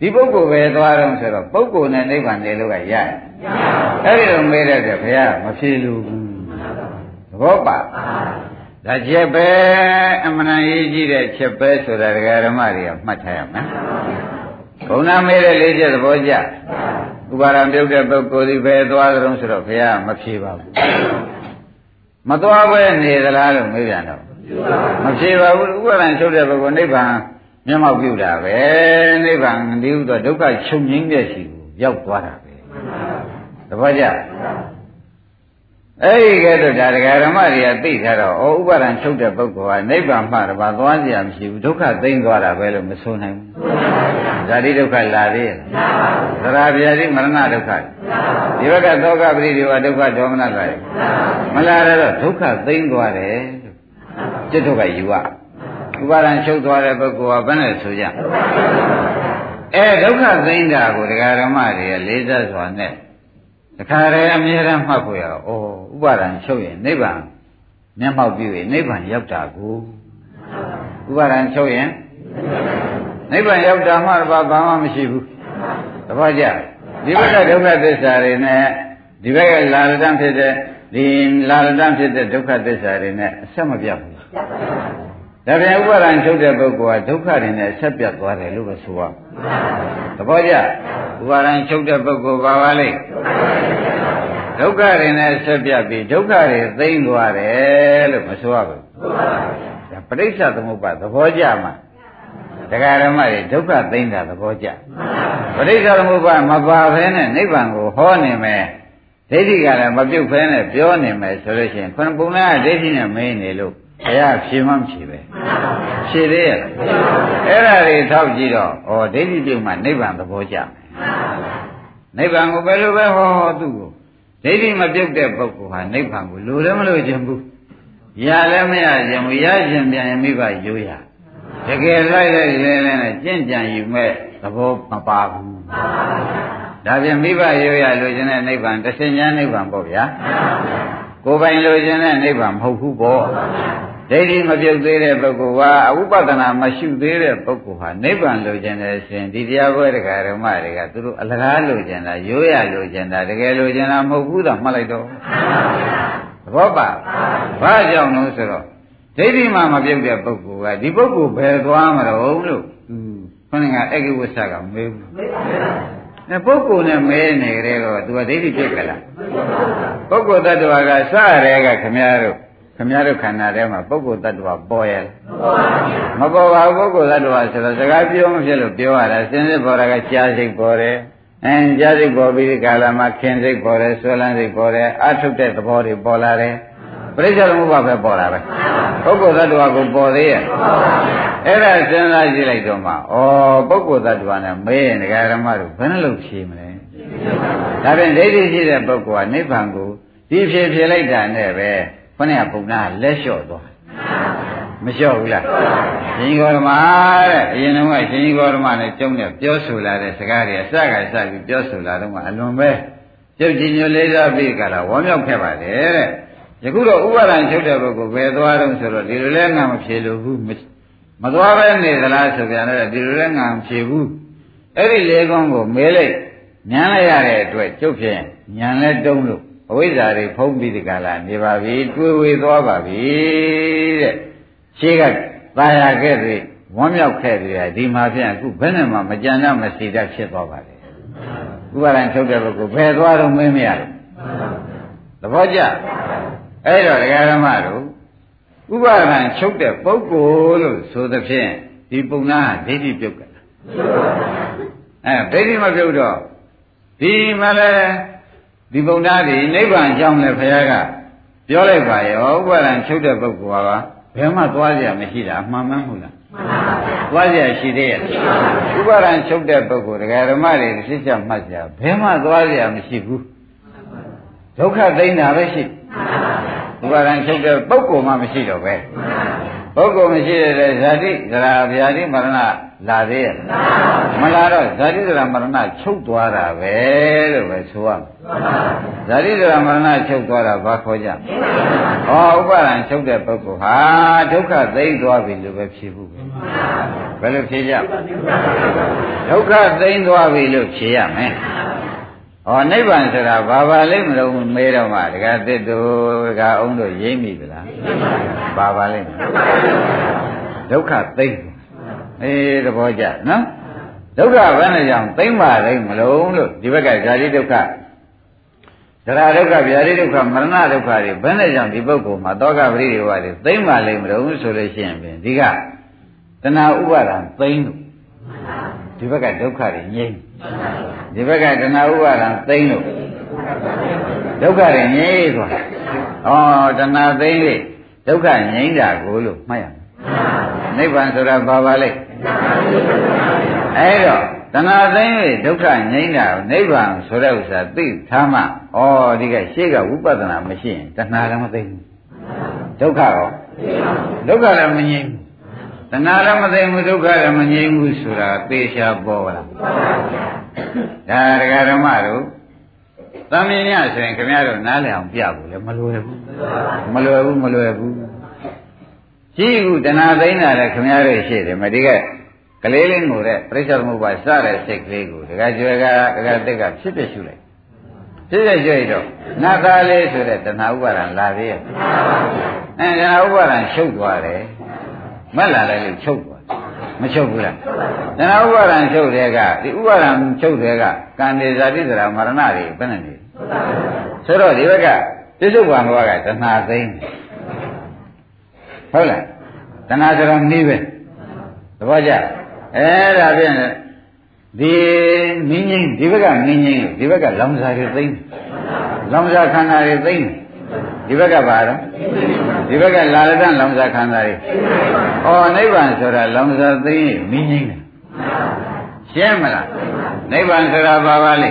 ဒီပုဂ္ဂိုလ်ပဲသွားတော့ဆိုတော့ပုဂ္ဂိုလ်နဲ့နိဗ္ဗာန်နေလို့ကရရတယ်။အဲ့ဒီလိုမေးတဲ့အတွက်ဘုရားမဖြေလို့ဘူး။သ ဘောပါ။ဒါချက်ပဲအမှန်ရေးကြည့်တဲ့ချက်ပဲဆိုတာဒကာဓမ္မတွေကမှတ်ထားရမယ်။ဘုံနာမေးတဲ့လေးချက်သဘောကျ။ဥပါရံပြုတ်တဲ့ပုဂ္ဂိုလ်ဒီပဲသွားကြုံဆိုတော့ဘုရားမဖြေပါဘူး။မသွားပဲနေသလားလို့မေးပြန်တော့မဖြေပါဘူးဥပါရံချုပ်တဲ့ပုဂ္ဂိုလ်နိဗ္ဗာန်မျက်မှောက်ပြုတာပဲနိဗ္ဗာန်ဒီဥသောဒုက္ခချုပ်ငြိမ်းတဲ့ရှိကိုရောက်သွားတာပဲတပည့်ကြ အဲ့ဒီကဲတော့ဒါဒကာဓမ္မတွေကသိထားတော့ဩဥပါဒံချုပ်တဲ့ပုဂ္ဂိုလ်ဟာနိဗ္ဗာန်မှတပါသွားကြရမရှိဘူးဒုက္ခသိမ်းသွားတာပဲလို့မဆိုနိုင်ဘူးဇာတိဒုက္ခလာသေးရဲ့သရဗျာတိမရဏဒုက္ခဒီဘက်ကသောကပရိဒီဝဒုက္ခဒေါမနလာရဲ့မလာတော့ဒုက္ခသိမ်းသွားတယ်လို့จิตဒုက္ခယူရဥပါဒံချုပ်သွားတဲ့ပုဂ္ဂိုလ်ကဘယ်နဲ့ဆိုကြအဲဒုက္ခသိမ်းတာကိုဒကာဓမ္မတွေကလေးစားစွာနဲ့ တခါတည်းအမြဲတမ်းမှတ်ဖို့ရတော့ဩဥပါဒံချုပ်ရင်နိဗ္ဗာန်မျက်မှောက်ပြုရင်နိဗ္ဗာန်ရောက်တာကိုဥပါဒံချုပ်ရင်နိဗ္ဗာန်ရောက်တာမှတော့ဘာမှမရှိဘူးတပည့်ကြဒီဘက်ကဒုက္ခသစ္စာတွေနဲ့ဒီဘက်ကလာရတံဖြစ်တဲ့ဒီလာရတံဖြစ်တဲ့ဒုက္ခသစ္စာတွေနဲ့အဆက်မပြတ်ဘူး ဒါပြန်ဥပါဒံချုပ်တဲ့ပုဂ္ဂိုလ်ကဒုက္ခတွေနဲ့ဆက်ပြတ်သွားတယ်လို့ပဲဆိုရသဘောကျဥပါဒံချုပ်တဲ့ပုဂ္ဂိုလ်ပါပါလိမ့်ဒုက္ခတွေနဲ့ဆက်ပြတ်ပြီးဒုက္ခတွေသိမ့်သွားတယ်လို့မဆိုရဘူးဒါပဋိစ္စသမုပ္ပါသဘောကျမှာတရားဓမ္မတွေဒုက္ခသိမ့်တာသဘောကျပဋိစ္စသမုပ္ပါမပါဘဲနဲ့နိဗ္ဗာန်ကိုဟောနေမယ်ဒိဋ္ဌိကလည်းမပြုတ်ဖဲနဲ့ပြောနေမယ်ဆိုလို့ရှိရင်ခုနပုံနာဒိဋ္ဌိနဲ့မင်းနေလို့ ဘုရားဖြေမှမဖြေပဲဖြေသေးရဲ့အဲ့ဒါတွေထောက်ကြည့်တော့ဩဒိဋ္ဌိပြုတ်မှနိဗ္ဗာန်သဘောကျမယ်နိဗ္ဗာန်ကိုဘယ်လိုပဲဟောဟောသူ့ကိုဒိဋ္ဌိမပြုတ်တဲ့ပုဂ္ဂိုလ်ဟာနိဗ္ဗာန်ကိုလိုလည်းမလိုချင်ဘူးရလည်းမရချင်ဘူးရချင်ပြန်ရင်မိဘရိုးရတကယ်လိုက်လိုက်လဲလဲနဲ့ကြင့်ကြံယူမဲ့သဘောမပါဘူးဒါပြန်မိဘရိုးရလိုချင်တဲ့နိဗ္ဗာန်တဆင်ညာနိဗ္ဗာန်ပေါ့ဗျာကိုယ်ပိုင်လိုချင်တဲ့နိဗ္ဗာန်မဟုတ်ဘူးပေါ့ ဒိဋ္ဌိမပြုတ်သေးတဲ့ပုဂ္ဂိုလ်ဟာအဝိပဿနာမရှိသေးတဲ့ပုဂ္ဂိုလ်ဟာနိဗ္ဗာန်လိုချင်တယ်ဆိုရင်ဒီတရားပွဲတရားဓမ္မတွေကသူတို့အလကားလိုချင်တာရိုးရလိုချင်တာတကယ်လိုချင်တာမဟုတ်ဘူးတော့မှတ်လိုက်တော့သဘောပါဘာကြောင့်လို့ဆိုတော့ဒိဋ္ဌိမှမပြုတ်တဲ့ပုဂ္ဂိုလ်ကဒီပုဂ္ဂိုလ်ဘယ်သွားမလို့လို့ခொနကအက္ခိဝဆကမေးဘူးအဲပုဂ္ဂိုလ်နဲ့မဲနေကြတော့သူကဒိဋ္ဌိဖြစ်ကြလားပုဂ္ဂိုလ်တ attva ကစရဲကခမည်းတော် ခမည်းတော်ခန္ဓာထဲမှာပုဂ္ဂိုလ်တ attva ပေါ်ရလားမပေါ်ပါဘူးပုဂ္ဂိုလ်တ attva ဆိုတော့စကားပြောမဖြစ်လို့ပြောရတာစင်စစ်ပေါ်တာကကြားစိတ်ပေါ်တယ်အဲကြားစိတ်ပေါ်ပြီးဒီကာလမှာခင်စိတ်ပေါ်တယ်ဆွဲလန်းစိတ်ပေါ်တယ်အထုတ်တဲ့သဘောတွေပေါ်လာတယ်ပရိစ္ဆေသမုပ္ပါပဲပေါ်လာပဲပုဂ္ဂိုလ်တ attva ကိုပေါ်သေးရဲ့အဲ့ဒါစဉ်းစားကြည့်လိုက်တော့မှဩပုဂ္ဂိုလ်တ attva နဲ့မေးရင်ဒကာဓမ္မတို့ဘယ်နှလို့ဖြေမလဲဒါဖြင့်ဒိဋ္ဌိရှိတဲ့ပုဂ္ဂိုလ်ကနိဗ္ဗာန်ကိုဒီဖြေဖြေလိုက်တာနဲ့ပဲ ခொနဲ့ပုံနာလက်လျှော့သွားမလျှော့ဘူးလားရှင်ဂေါရမတဲ့အရင်တုန်းကရှင်ဂေါရမနဲ့ကျုံနဲ့ပြောဆိုလာတဲ့စကားတွေအစကစပြီးပြောဆိုလာတော့မှအလွန်ပဲကျုပ်ကြီးညိုလေးစားပြီးကြလားဝမ်းမြောက်ခဲ့ပါတယ်တဲ့ယခုတော့ဥပါဒံချုပ်တဲ့ဘုကိုဘယ်သွားတော့ဆိုတော့ဒီလိုလဲငါမဖြေလို့ဘူးမသွားပဲနေသလားဆိုပြန်တော့ဒီလိုလဲငါမဖြေဘူးအဲ့ဒီလေကောင်းကိုမဲလိုက်ညံလိုက်ရတဲ့အတွက်ကျုပ်ဖြင့်ညံလဲတုံးလို့ အဝိဇ္ဇာတွေဖုံးပြီးဒီကလာနေပါပြီတွေးဝေသွားပါပြီတဲ့ရှေးကตายရခဲ့သည်ဝမ်းမြောက်ခဲ့သည်ဒီမှာဖြင့်အခုဘယ်နဲ့မှမကြံတော့မစီတတ်ဖြစ်သွားပါလေ ဥပါဒံချုပ်တဲ့ပုဂ္ဂိုလ်ဘယ်သွားတော့မင်းမရဘူးသဘောကျအဲ့တော့ဒကာဓမ္မတို့ဥပါဒံချုပ်တဲ့ပုဂ္ဂိုလ်လို့ဆိုသဖြင့်ဒီပုံနာဒိဋ္ဌိပြုတ်ကြတာအဲဒိဋ္ဌိမပြုတ်တော့ဒီမှာလဲ ဒီပုံနာဒီနိဗ္ဗာန်အကြောင်းလဲဘုရားကပြောလိုက်ပါရောဥပါဒံချုပ်တဲ့ပုဂ္ဂိုလ်ကဘယ်မှသွားကြမရှိတာအမှန်မှန်မဟုတ်လားသွားကြရှိသေးရဲ့ဥပါဒံချုပ်တဲ့ပုဂ္ဂိုလ်တရားဓမ္မတွေဖြစ်ချက်မှတ်ကြဘယ်မှသွားကြမရှိဘူးဒုက္ခသိမ်းတာပဲရှိဥပါဒံချုပ်တဲ့ပုဂ္ဂိုလ်မှမရှိတော့ပဲပု ဂ္ဂိုလ်မရှိတဲ့ဇာတိဇရာဗျာတိမရဏလာသေးရဲ့မလာတော့ဇာတိဇရာမရဏချုပ်သွားတာပဲလို့ပဲဆိုရမယ်ဇာတိဇရာမရဏချုပ်သွားတာဘာခေါ်ကြဩဥပါဒံချုပ်တဲ့ပုဂ္ဂိုလ်ဟာဒုက္ခသိမ်းသွားပြီလို့ပဲဖြေဖို့ပဲဘယ်လိုဖြေကြဒုက္ခသိမ်းသွားပြီလို့ဖြေရမယ် ဩနိဗ္ဗာန်ဆိုတာဘာပါလိမ့်မလို့မေးတော့မှဒကာတစ်တို့ဒကာအောင်တို့ရိမ့်မိဗလားဘာပါလိမ့်မဒုက္ခသိမ့်အေးသဘောကျနော်ဒုက္ခဘယ်နဲ့ကြောင့်သိမ့်ပါလိမ့်မလို့လို့ဒီဘက်ကဇာတိဒုက္ခသရဒုက္ခဗျာတိဒုက္ခမရဏဒုက္ခတွေဘယ်နဲ့ကြောင့်ဒီပုဂ္ဂိုလ်မှာတောကပရိဒီဝါတွေသိမ့်ပါလိမ့်မလို့ဆိုလို့ရှိရင်ဖြင့်ဒီကတဏှာဥပါဒံသိမ့်လို့ ဒီဘက်ကဒုက္ခတွေငြိမ့်ဒီဘက်ကတဏှာဥပါဒံသိမ့်လို့ဒုက္ခတွေငြိမ့်သွားဩတဏှာသိမ့်လေဒုက္ခငြိမ့်တာကိုလို့မှတ်ရမယ်နိဗ္ဗာန်ဆိုတာဘာပါလဲအဲ့တော့တဏှာသိမ့်လေဒုက္ခငြိမ့်တာကိုနိဗ္ဗာန်ဆိုတဲ့ဥစ္စာသိထားမှဩဒီကရှေ့ကဝိပဿနာမရှိရင်တဏှာလည်းမသိဘူးဒုက္ခရောဒုက္ခလည်းမငြိမ့်ဘူး တဏှာလည်းမသိဘူးဒုက္ခလည်းမငြိမ့်ဘူးဆိုတာသေချာပေါ်လာဒါဒကာဓမ္မတို့သမင်းညဆိုရင်ခင်ဗျားတို့နားလည်အောင်ပြဖို့လည်းမလွယ်ဘူးမလွယ်ဘူးမလွယ်ဘူးရှိခုတဏှာသိမ်းတာလည်းခင်ဗျားတို့ရှိတယ်မဒီကကလေးလေးငိုတဲ့ပြိဿသမုပ္ပါစတဲ့စိတ်ကလေးကိုဒကာကျွဲကဒကာတက်ကဖြစ်ဖြစ်ရှုလိုက်ဖြစ်ဖြစ်ရှုရတော့နတ်သားလေးဆိုတဲ့တဏှာဥပါဒံလာသေးရဲ့အဲတဏှာဥပါဒံရှုပ်သွားတယ် မက်လာလိုက်လို့ချုပ်သွားမချုပ်ဘူးလားတဏှာဥပါဒံချုပ်တဲ့ကဒီဥပါဒံချုပ်တဲ့ကကံနေဇာတိသရာမရဏတွေဘယ်နဲ့နေဆိုတော့ဒီဘက်ကပြစ္ဆုတ်ဘံဘဝကတဏှာသိမ်းဟုတ်လားတဏှာဆိုတော့နှီးပဲသဘောကျအဲ့ဒါဖြင့်ဒီမင်းကြီးဒီဘက်ကမင်းကြီးဒီဘက်ကလောင်စာတွေသိမ်းလောင်စာခန္ဓာတွေသိမ်း ဒီဘက်ကပါတော့ဒီဘက်ကလာလတန်လောင်စာခန္ဓာတွေဩနိဗ္ဗာန်ဆိုတာလောင်စာသိမ်းမင်းကြီးတယ်ရှင်းမလားနိဗ္ဗာန်ဆိုတာဘာပါလဲ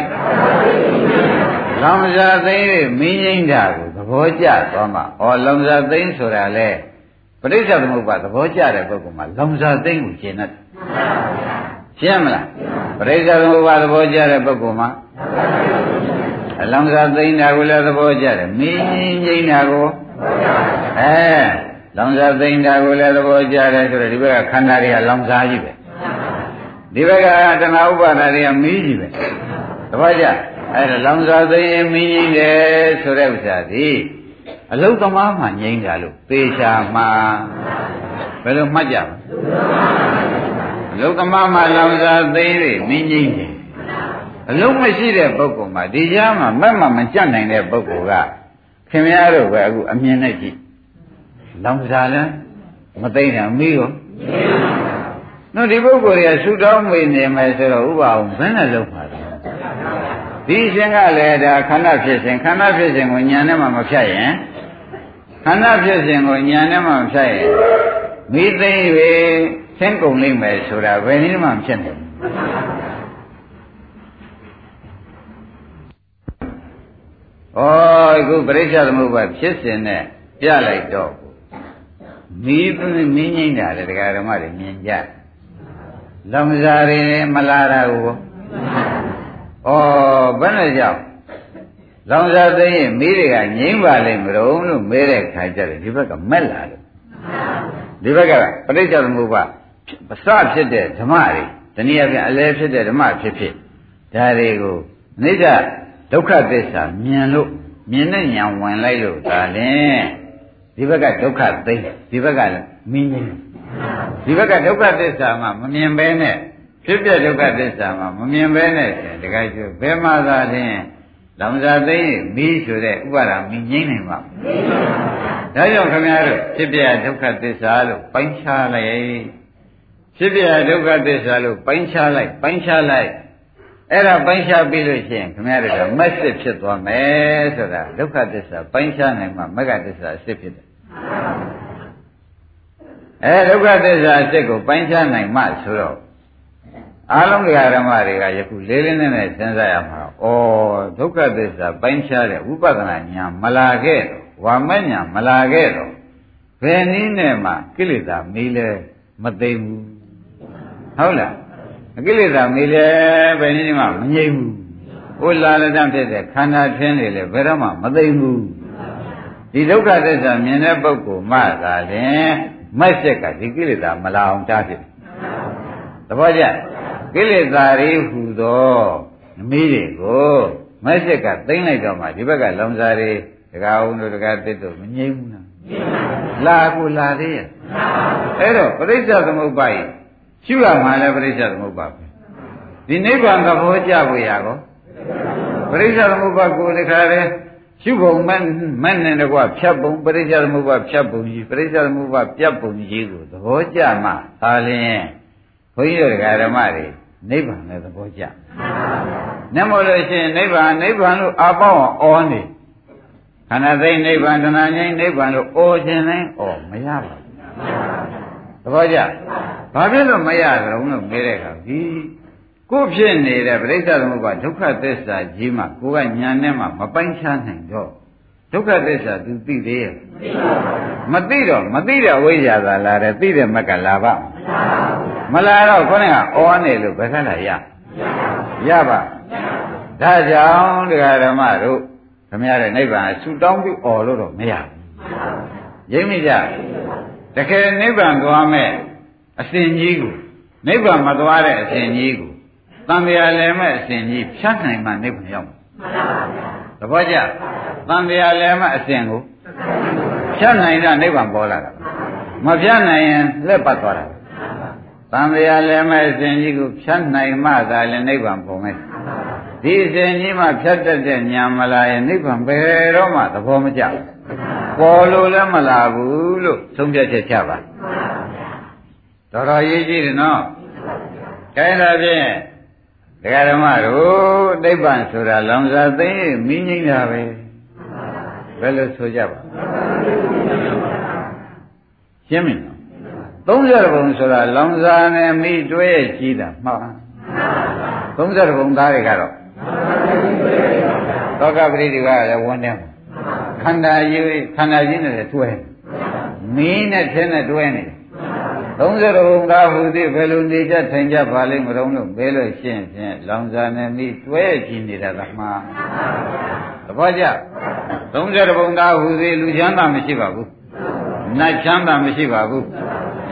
လောင်စာသိမ်းမင်းကြီးတာကိုသဘောကျသွားမှာဩလောင်စာသိမ်းဆိုတာလေပရိစ္ဆေသမုပ္ပါသဘောကျတဲ့ပုဂ္ဂိုလ်မှာလောင်စာသိမ်းကိုကျင့်တတ်ရှင်းမလားပရိစ္ဆေသမုပ္ပါသဘောကျတဲ့ပုဂ္ဂိုလ်မှာ အလောင်းစားသိမ့်တာကိုလည်းသဘောကျတယ်မင်းငိမ့်တာကိုအဲလောင်စားသိမ့်တာကိုလည်းသဘောကျတယ်ဆိုတော့ဒီဘက်ကခန္ဓာတွေကလောင်စားကြီးပဲဒီဘက်ကတဏှာဥပါဒတွေကမီးကြီးပဲသဘောကျအဲဒါလောင်စားသိမ့်ရင်မင်းငိမ့်တယ်ဆိုတဲ့ဥစ္စာဒီအလုသမားမှငိမ့်တာလို့သေချာမှာဘယ်လိုမှတ်ကြမလဲလုသမားမှလောင်စားသိမ့်ပြီးမင်းငိမ့်တယ် အလုံးမရှိတဲ့ပုဂ္ဂိုလ်မှာဒီကြားမှာမက်မှမကြက်နိုင်တဲ့ပုဂ္ဂိုလ်ကခင်ဗျားတို့ပဲအခုအမြင်နဲ့ကြည့်လောင်စာလဲမသိတာမီးရောနော်ဒီပုဂ္ဂိုလ်တွေကဆူတောင်းမေနေမယ်ဆိုတော့ဥပအောင်ဘယ်နဲ့လုံးပါလဲဒီရှင်ကလည်းဒါခန္ဓာဖြစ်စဉ်ခန္ဓာဖြစ်စဉ်ကိုညာနဲ့မှမဖြတ်ရင်ခန္ဓာဖြစ်စဉ်ကိုညာနဲ့မှမဖြတ်ရင်မိသိ၍ဆင်းကုန်လိမ့်မယ်ဆိုတာဘယ်နည်းမှဖြစ်နေ ဩအခုပရိစ္ဆေသမုပ္ပါဖြစ်စဉ်နဲ့ပြလိုက်တော့မီးမင်းငိမ့်တာလေတရားဓမ္မတွေမြင်ကြလောင်စာတွေမလာတာကိုဩဘယ်နဲ့ကြောင့်လောင်စာသိရင်မီးတွေကငိမ့်ပါလိမ့်မလို့လို့မဲတဲ့ခါကျတယ်ဒီဘက်ကမက်လာတယ်ဒီဘက်ကပရိစ္ဆေသမုပ္ပါပစဖြစ်တဲ့ဓမ္မတွေတနည်းအားဖြင့်အလဲဖြစ်တဲ့ဓမ္မဖြစ်ဖြစ်ဒါတွေကိုအနိစ္စ ဒုက္ခသစ္စာမြင်လို့မြင်တဲ့ဉာဏ်ဝင်လိုက်လို့ဒါလည်းဒီဘက်ကဒုက္ခသိဒီဘက်ကလည်းမင်းကြီးဒီဘက်ကဒုက္ခသစ္စာမှမမြင်ဘဲနဲ့ဖြဖြစ်ပြဒုက္ခသစ္စာမှာမမြင်ဘဲနဲ့တခါကျဘယ်မှာသာလျှင်လောင်စာသိမီးဆိုတဲ့ဥပါဒာမီးငိမ့်နိုင်ပါ့မလားဒါကြောင့်ခင်ဗျားတို့ဖြစ်ပြဒုက္ခသစ္စာလို့ပိုင်းခြားလိုက်ဖြစ်ပြဒုက္ခသစ္စာလို့ပိုင်းခြားလိုက်ပိုင်းခြားလိုက် အဲ့ဒါပိုင်းခြားပြီးလို့ရှိရင်ခင်ဗျားတို့ကမက်စစ်ဖြစ်သွားမယ်ဆိုတာဒုက္ခသစ္စာပိုင်းခြားနိုင်မှမဂ္ဂသစ္စာအစစ်ဖြစ်တယ်အဲဒုက္ခသစ္စာအစစ်ကိုပိုင်းခြားနိုင်မှဆိုတော့အားလုံးတရားဓမ္မတွေကယခုလေးလေးနက်နက်စဉ်းစားရမှာ။ဩဒုက္ခသစ္စာပိုင်းခြားတဲ့ဝိပဿနာဉာဏ်မလာခဲ့တော့ဝါမဉာဏ်မလာခဲ့တော့ဘယ်နည်းနဲ့မှကိလေသာမီးလဲမသိဘူး။ဟုတ်လား။ ကိလေသာမီးလဲဘယ်နည်းမှမငြိမ့်ဘူး။ဟိုလာလက်တဖြစ်တဲ့ခန္ဓာထင်းနေလေဘယ်တော့မှမသိဘူး။ဒီဒုက္ခသစ္စာမြင်တဲ့ပုဂ္ဂိုလ်မှသာလျှင်မက်ဆက်ကဒီကိလေသာမလာအောင်တားဖြစ်တယ်။သဘောကျ။ကိလေသာတွေဟူသောအမေးတွေကိုမက်ဆက်ကသိမ့်လိုက်တော့မှဒီဘက်ကလောင်စာတွေတကားအောင်တို့တကားတစ်တို့မငြိမ့်ဘူးလားလာကိုလာသေးရဲ့အဲ့တော့ပရိစ္ဆေသမုပ္ပါယ ရှုရမှာလဲပရိစ္ဆေသမုပ္ပါပဲဒီနိဗ္ဗာန်သဘောကြဖို့ရကောပရိစ္ဆေသမုပ္ပါကိုတခါလဲရှုပုံမဲ့မဲ့နဲ့တကွဖြတ်ပုံပရိစ္ဆေသမုပ္ပါဖြတ်ပုံကြီးပရိစ္ဆေသမုပ္ပါပြတ်ပုံကြီးကိုသဘောကြမှသာလျှင်ဘုန်းကြီးတို့ဓမ္မတွေနိဗ္ဗာန်နဲ့သဘောကျ။နှမို့လို့ရှိရင်နိဗ္ဗာန်နိဗ္ဗာန်လို့အပေါင်းအောနေခန္ဓာသိနိဗ္ဗာန်တဏှာငြိမ်းနိဗ္ဗာန်လို့အောခြင်းတိုင်းအောမရပါဘူး။သ ဘောကျ။ဘာဖြစ်လို့မရကြုံလို့မေးတဲ့အခါဒီကိုဖြစ်နေတဲ့ပြိဿသမုပ္ပါဒုက္ခသစ္စာကြီးမှကိုကညာနဲ့မှမပိုင်းခြားနိုင်တော့ဒုက္ခသစ္စာ तू သိသေးရဲ့မသိတော့မသိတဲ့ဝိဇ္ဇာသာလာတယ်သိတဲ့မကလာပါမလာတော့ခေါင်းကအောနေလို့ဘယ်ခက်လာရရပါဒါကြောင့်တရားဓမ္မတို့ခမရတဲ့နိဗ္ဗာန်ဆူတောင်းပြီးអော်လို့တော့မရဘူးရိပ်မိကြ တကယ်နိဗ္ဗာန်သွားမဲ့အစဉ်ကြီးကိုနိဗ္ဗာန်မသွားတဲ့အစဉ်ကြီးကိုတန်မြာလည်းမဲ့အစဉ်ကြီးဖြတ်နိုင်မှနိဗ္ဗာန်ရောက်မှာမှန်ပါဗျာသဘောကျတန်တရားလည်းမအစဉ်ကိုဖြတ်နိုင်တာနိဗ္ဗာန်ပေါ်လာတာမဖြတ်နိုင်ရင်လက်ပတ်သွားတာတန်တရားလည်းမအစဉ်ကြီးကိုဖြတ်နိုင်မှသာလည်းနိဗ္ဗာန်ပေါ်မယ်ဒီအစဉ်ကြီးမှဖြတ်တတ်တဲ့ညာမလာရင်နိဗ္ဗာန်ဘယ်တော့မှသဘောမကျဘူး ပေါ်လို့လည်းမလာဘူးလို့သုံးဖြတ်ချက်ချပါတော်တော်ရေးကြည့်တယ်နော်အဲဒါဖြင့်ဒကာဓမ္မတို့နိဗ္ဗာန်ဆိုတာလောင်စာသိရင်မိငိမ့်တာပဲဘယ်လိုဆိုကြပါရှင်းမင်း30ဘုံဆိုတာလောင်စာနဲ့မိတွဲကြီးတာမှန်30ဘုံသားတွေကတော့သောကပရိဒီကလည်းဝန်တယ် ခန္ဓာကြီးခန္ဓာကြီးနဲ့တွဲမင်းနဲ့ထင်းနဲ့တွဲနေတယ်30ဘုံသားဟူသည်ဘယ်လိုနေကြထိုင်ကြပါလိမ့်မလို့လို့ဘယ်လိုရှင်းဖြင့်လောင်စာနဲ့မိတွဲကြည့်နေတာကမှားသဘောကျ30ဘုံသားဟူသည်လူချမ်းသာမရှိပါဘူးနတ်ချမ်းသာမရှိပါဘူး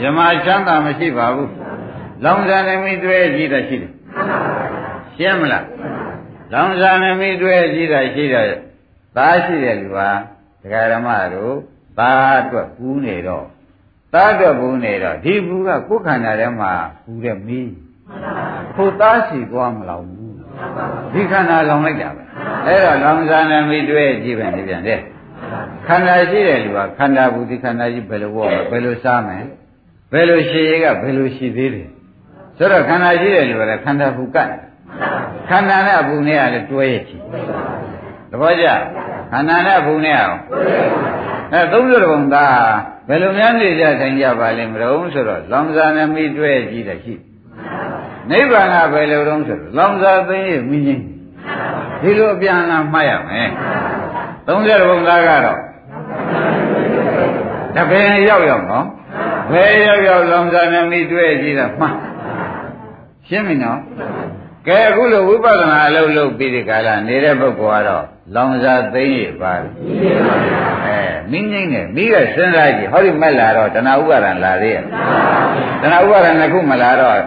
ယမချမ်းသာမရှိပါဘူးလောင်စာနဲ့မိတွဲကြည့်တာရှိတယ်ရှင်းမလားလောင်စာနဲ့မိတွဲကြည့်တာရှိတယ် သားရှိတဲ့လူဟာဒကာရမတို့သားအတွက်ကူးနေတော့သားတော့ဘူးနေတော့ဒီဘူးကကိုယ်ခန္ဓာထဲမှာဘူးတဲ့မီးဖို့သားစီသွားမလောက်ဘူးဒီခန္ဓာလောင်လိုက်တာပဲအဲ့တော့လောင်စားနေမိတွဲကြည့်ပြန်ဒီပြန်တဲ့ခန္ဓာရှိတဲ့လူကခန္ဓာဘူးဒီခန္ဓာကြီးဘယ်လိုဝေါ်မလဲဘယ်လိုစားမယ်ဘယ်လိုရှိရကဘယ်လိုရှိသေးတယ်ဆိုတော့ခန္ဓာရှိတဲ့လူကလည်းခန္ဓာဘူးကတ်ခန္ဓာနဲ့အပူနဲ့ကလည်းတွဲရချီ သဘောကျခန္ဓာနဲ့အပူနဲ့အောင်အဲ30ဘုံသားဘယ်လိုများနေကြထိုင်ကြပါလိမ့်မလို့ဆိုတော့လောင်စာနဲ့မိတွဲကြည့်တယ်ရှိနိဗ္ဗာန်ကဘယ်လိုတုံးဆိုတော့လောင်စာသိရင်မိငိမ့်ဒီလိုအပြန်လာမှတ်ရမယ်30ဘုံသားကတော့တပင်ရောက်ရောက်နော်ဘယ်ရောက်ရောက်လောင်စာနဲ့မိတွဲကြည့်တာမှတ်ရှင်းပြီနော်ကဲအခုလိုဝိပဿနာအလုပ်လုပ်ပြီးဒီကာလနေတဲ့ပုဂ္ဂိုလ်ကတော့ လောင်စာသိမ့်ရပါဘူးအဲမိငိမ့်နေမိကစဉ်းစားကြည့်ဟောဒီမက်လာတော့တဏှာဥပါဒံလာသေးရဲ့တဏှာဥပါဒံတစ်ခုမလာတော့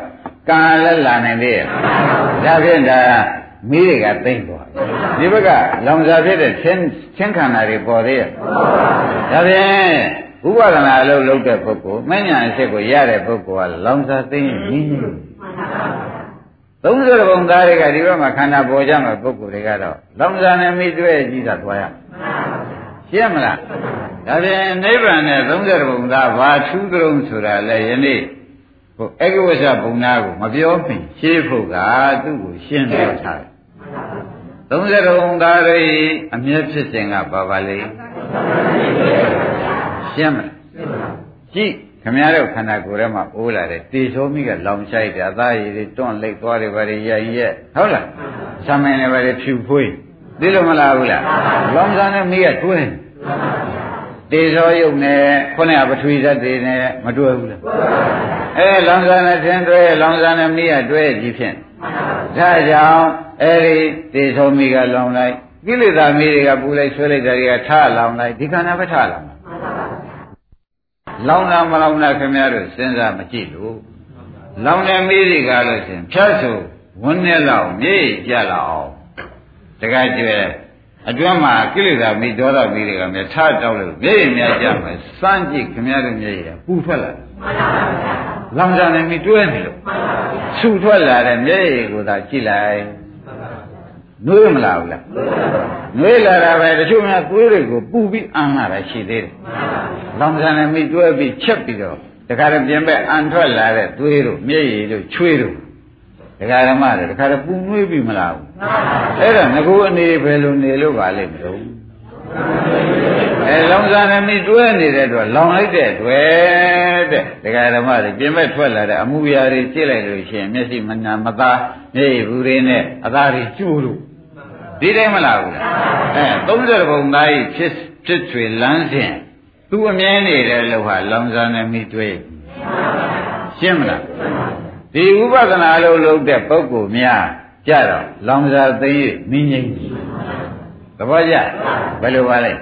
ကံလည်းလာနိုင်သေးရဲ့ဒါဖြင့်ဒါမိတွေကသိမ့်သွားဒီဘက်ကလောင်စာဖြစ်တဲ့ချင်းချင်းခန္ဓာတွေပေါ်သေးရဲ့ဒါဖြင့်ဥပါဒနာအလုပ်လုပ်တဲ့ပုဂ္ဂိုလ်မဉ္ဇဏ်အစ်ကိုရတဲ့ပုဂ္ဂိုလ်ကလောင်စာသိမ့်မိငိမ့် 30ဘုံသားတွေကဒီဘက်မှာခန္ဓာပေါ်ကြမှာပုဂ္ဂိုလ်တွေကတော့လောင်စာနဲ့မိတွေ့ကြည့်တာသွားရရှင်းမလားဒါပြင်နိဗ္ဗာန်နဲ့30ဘုံသားဘာထူးကြုံဆိုတာလဲယနေ့ဟိုအေကဝဆဘုံသားကိုမပြောမီရှင်းဖို့ကသူ့ကိုရှင်းပြောထားတယ်30ဘုံသားတွေအမျက်ဖြစ်စဉ်ကဘာပါလဲရှင်းမလားကြည့် ခမရတို့ခန္ဓာကိုယ်ထဲမှာအိုးလာတယ်တေသောမိကလောင်ချိုက်တယ်အသားရည်တွေတွန့်လိတ်သွားတယ်ဗါတွေရိုက်ရက်ဟုတ်လားဆံမင်းတွေဗါတွေဖြူဖွေးသိလို့မလားဘူးလားလောင်စာနဲ့မိကတွင်းတေသောယုတ်နဲ့ခုနကပထဝီဇတ်တွေနဲ့မတွဲဘူးလားအဲလောင်စာနဲ့သင်တွဲလောင်စာနဲ့မိကတွဲကြည့်ဖြင့်ဒါကြောင့်အဲဒီတေသောမိကလောင်လိုက်ကိလေသာမိတွေကပူလိုက်ဆွဲလိုက်တာတွေကထလောင်လိုက်ဒီခန္ဓာပဲထလောင် လောင်တာမလောင်တာခင်ဗျားတို့စဉ်းစားမကြည့်လို့လောင်တဲ့မိတွေကလို့ရှင်ဖြတ်ဆိုဝန်းနဲ့လောက်မြေကြလောက်အောင်တခါကျွဲအတွင်းမှာကိလေသာမိဒေါသမိတွေကမြထတောက်လို့မြေရများကြမယ်စမ်းကြည့်ခင်ဗျားတို့မြေရပူထွက်လာလောင်ကြတယ်မိတွဲနေလို့ဆူထွက်လာတဲ့မြေရကိုသာကြည့်လိုက် နွေးမလာဘူးလားနွေးလာတာပဲတချို့များသွေးတွေကိုပူပြီးအမ်းလာတာရှိသေးတယ်လောင်စာနဲ့မိတွဲပြီးချက်ပြီးတော့တခါတည်းပြင်ပဲအန်ထွက်လာတဲ့သွေးတို့မျက်ရည်တို့ချွေးတို့ဒကာဓမ္မတွေတခါတည်းပူနွေးပြီးမလားဘူးအဲ့ဒါငကူအနေဘယ်လိုနေလို့ပါလိမ့်မလို့အဲလောင်စာနဲ့မိတွဲနေတဲ့အတွက်လောင်လိုက်တဲ့အတွက်တဲ့ဒကာဓမ္မတွေပြင်မဲ့ထွက်လာတဲ့အမှုရာတွေကြည့်လိုက်လို့ရှိရင်မျက်စိမနာမသားမျက်ရည်ဘူးတွေနဲ့အသားတွေကျိုးလို့ ဒီတိုင်းမလားဘူးလားအဲ30ဘုံသားကြီးဖြစ်ဖြစ်ထွေလမ်းစဉ်သူအမြဲနေတဲ့လို့ဟာလောင်စာနဲ့မိတွဲရှင်းမလားဒီဥပဒနာလို့လုပ်တဲ့ပုဂ္ဂိုလ်များကြတော့လောင်စာသိရမင်းငိမ့်သဘောကျဘယ်လိုပါလဲ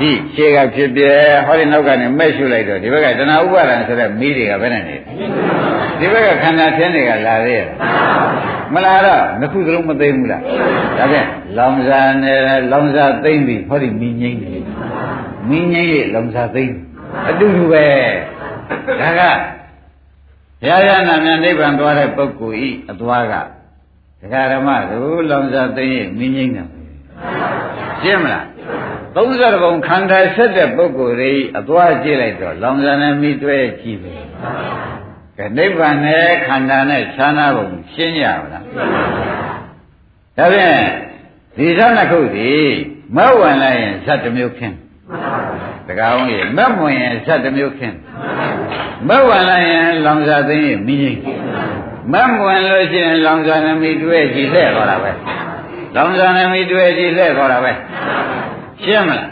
ဒီခြေကဖြစ်ပြဲဟောဒီနောက်ကနေမဲ့ရှုလိုက်တော့ဒီဘက်ကတဏှာဥပါဒံဆိုတဲ့မိတွေကဘယ်နဲ့နေဒီဘက်ကခန္ဓာသင်းတွေကလာသေးရဲ့မလာတော့နှစ်ခုစလုံးမသိဘူးလားဒါဖြင့်လောင်စာနဲ့လောင်စာသိမ့်ပြီဟောဒီမိငိမ့်တယ်မိငိမ့်ရဲ့လောင်စာသိမ့်အတူတူပဲဒါကဘုရားရနာမြန်နိဗ္ဗာန်သွားတဲ့ပုဂ္ဂိုလ်ဤအသွားကဒကာဓမ္မတို့လောင်စာသိမ့်ရဲ့မိငိမ့်တယ်ရှင်းမလား 30ဘုံခန္ဓာဆက်တဲ့ပုဂ္ဂိုလ်တွေအသွားကြည့်လိုက်တော့လောင်စာနဲ့မိတွဲကြည့်ပဲကဲနိဗ္ဗာန်နဲ့ခန္ဓာနဲ့ခြားနာပုံရှင်းရမလားဒါဖြင့်ဒီသနှစ်ခုဒီမဝင်လိုက်ရင်ဇတ်တစ်မျိုးခင်းတကားအောင်ရေမမဝင်ရင်ဇတ်တစ်မျိုးခင်းမဝင်လိုက်ရင်လောင်စာသိရင်မိကြီးမမဝင်လို့ရှိရင်လောင်စာနဲ့မိတွဲကြည့်လှဲ့သွားတာပဲလောင်စာနဲ့မိတွဲကြည့်လှဲ့သွားတာပဲ ရှင်းမလား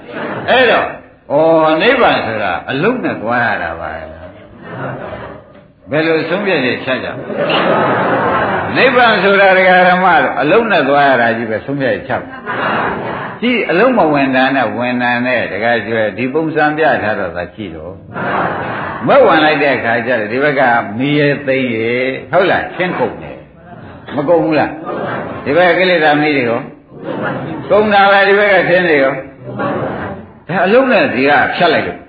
အဲ့တော့ဩနိဗ္ဗာန်ဆိုတာအလုံးနဲ့ကြွားရတာပါဘယ်လိုဆုံးဖြတ်ချက်ချက်ကြနိဗ္ဗာန်ဆိုတာဒကာရမတော့အလုံးနဲ့သွားရတာကြီးပဲဆုံးဖြတ်ချက်ကြည့်အလုံးမဝင်တာနဲ့ဝင်တာနဲ့ဒကာကျွဲဒီပုံစံပြထားတော့သာကြည့်တော့မဝင်လိုက်တဲ့အခါကျတော့ဒီဘက်ကမီးရဲသိမ့်ရေဟုတ်လားရှင်းကုန်တယ်မကုန်ဘူးလားဒီဘက်ကကိလေသာမီးတွေရောကုန်တာပဲဒီဘက်ကရှင်းတွေရော ဒါအလုံးနဲ့ဒီကဖြတ်လိုက်လို့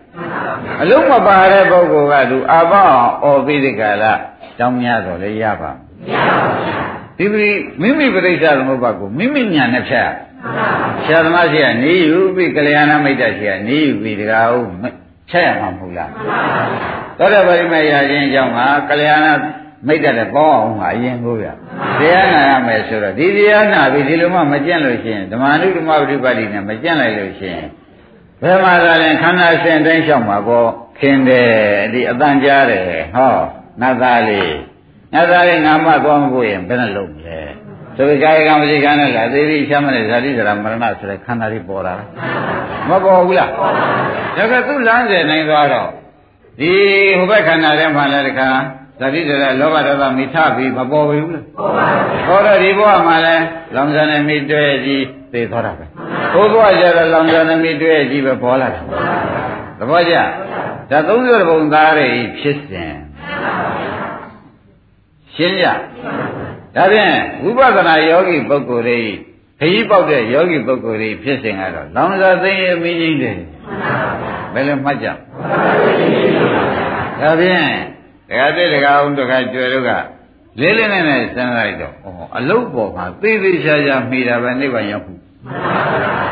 အလုံးမပါတဲ့ပုဂ္ဂိုလ်ကသူအပအောင်အော်ပြီးဒီကလာတောင်းများတော့လေရပါမရပါဘူးဒီမိမိပြိဋ္ဌာသမုပ္ပါကိုမိမိညာနဲ့ဖြတ်ဆရာသမားရှိကနေယူပြီးကလျာဏမိတ်တရှိကနေယူပြီးတကားဟုတ်ဖြတ်ရမှာမဟုတ်လားသောတပရိမေရခြင်းကြောင့်ကကလျာဏ မိတ်တလည်းပေါင်းအောင်ဟာအရင်ကိုဗျတရားနာရမယ်ဆိုတော့ဒီတရားနာပြီးဒီလိုမှမကျင့်လို့ရှိရင်ဓမ္မနုဓမ္မပฏิပတ်တိနဲ့မကျင့်လိုက်လို့ရှိရင်ဘယ်မှာသာလဲခန္ဓာရှင်တိုင်းလျှောက်မှာပေါ့ခင်တယ်ဒီအတန်ကြားတယ်ဟောနတ်သားလေးနတ်သားလေးငါမှသွားမဖို့ရင်ဘယ်နဲ့လုပ်မလဲဆိုပြီးကာယကံဝစီကံနဲ့လာသေးသေးရှားမနဲ့ဇာတိဇရာမရဏဆိုတဲ့ခန္ဓာလေးပေါ်လာတာမပေါ်ဘူးလားဒါကသူ့လမ်းစဉ်နိုင်သွားတော့ဒီဟိုဘက်ခန္ဓာထဲမှာလည်းတခါ ဇာတိဇရာလောဘဒေါသမိထပြီးမပေါ်ဘူးလားပေါ်ပါဘူးဟောတော့ဒီဘဝမှာလည်းလောင်စာနဲ့မိတွဲကြီးသိသွားတာပဲဘုရားကျတော့လောင်စာနဲ့မိတွဲကြီးပဲပေါ်လာတာသဘောကျဒါ30ဘုံသားတွေဖြစ်စဉ်ရှင်းကြဒါဖြင့်ဝိပဿနာယောဂီပုဂ္ဂိုလ်တွေခကြီးပေါက်တဲ့ယောဂီပုဂ္ဂိုလ်တွေဖြစ်စဉ်ကတော့လောင်စာသိရင်မင်းကြီးတယ်ဘယ်လိုမှတ်ကြဒါဖြင့် ဒကာတဲ့ဒကာအောင်ဒကာကျွယ်တို့ကလေးလေးနဲ့နဲ့စဉ်းစားလိုက်တော့ဩအလုတ်ပေါ်မှာသေသေးချာချာမိတာပဲနိဗ္ဗာန်ရောက်ဘူး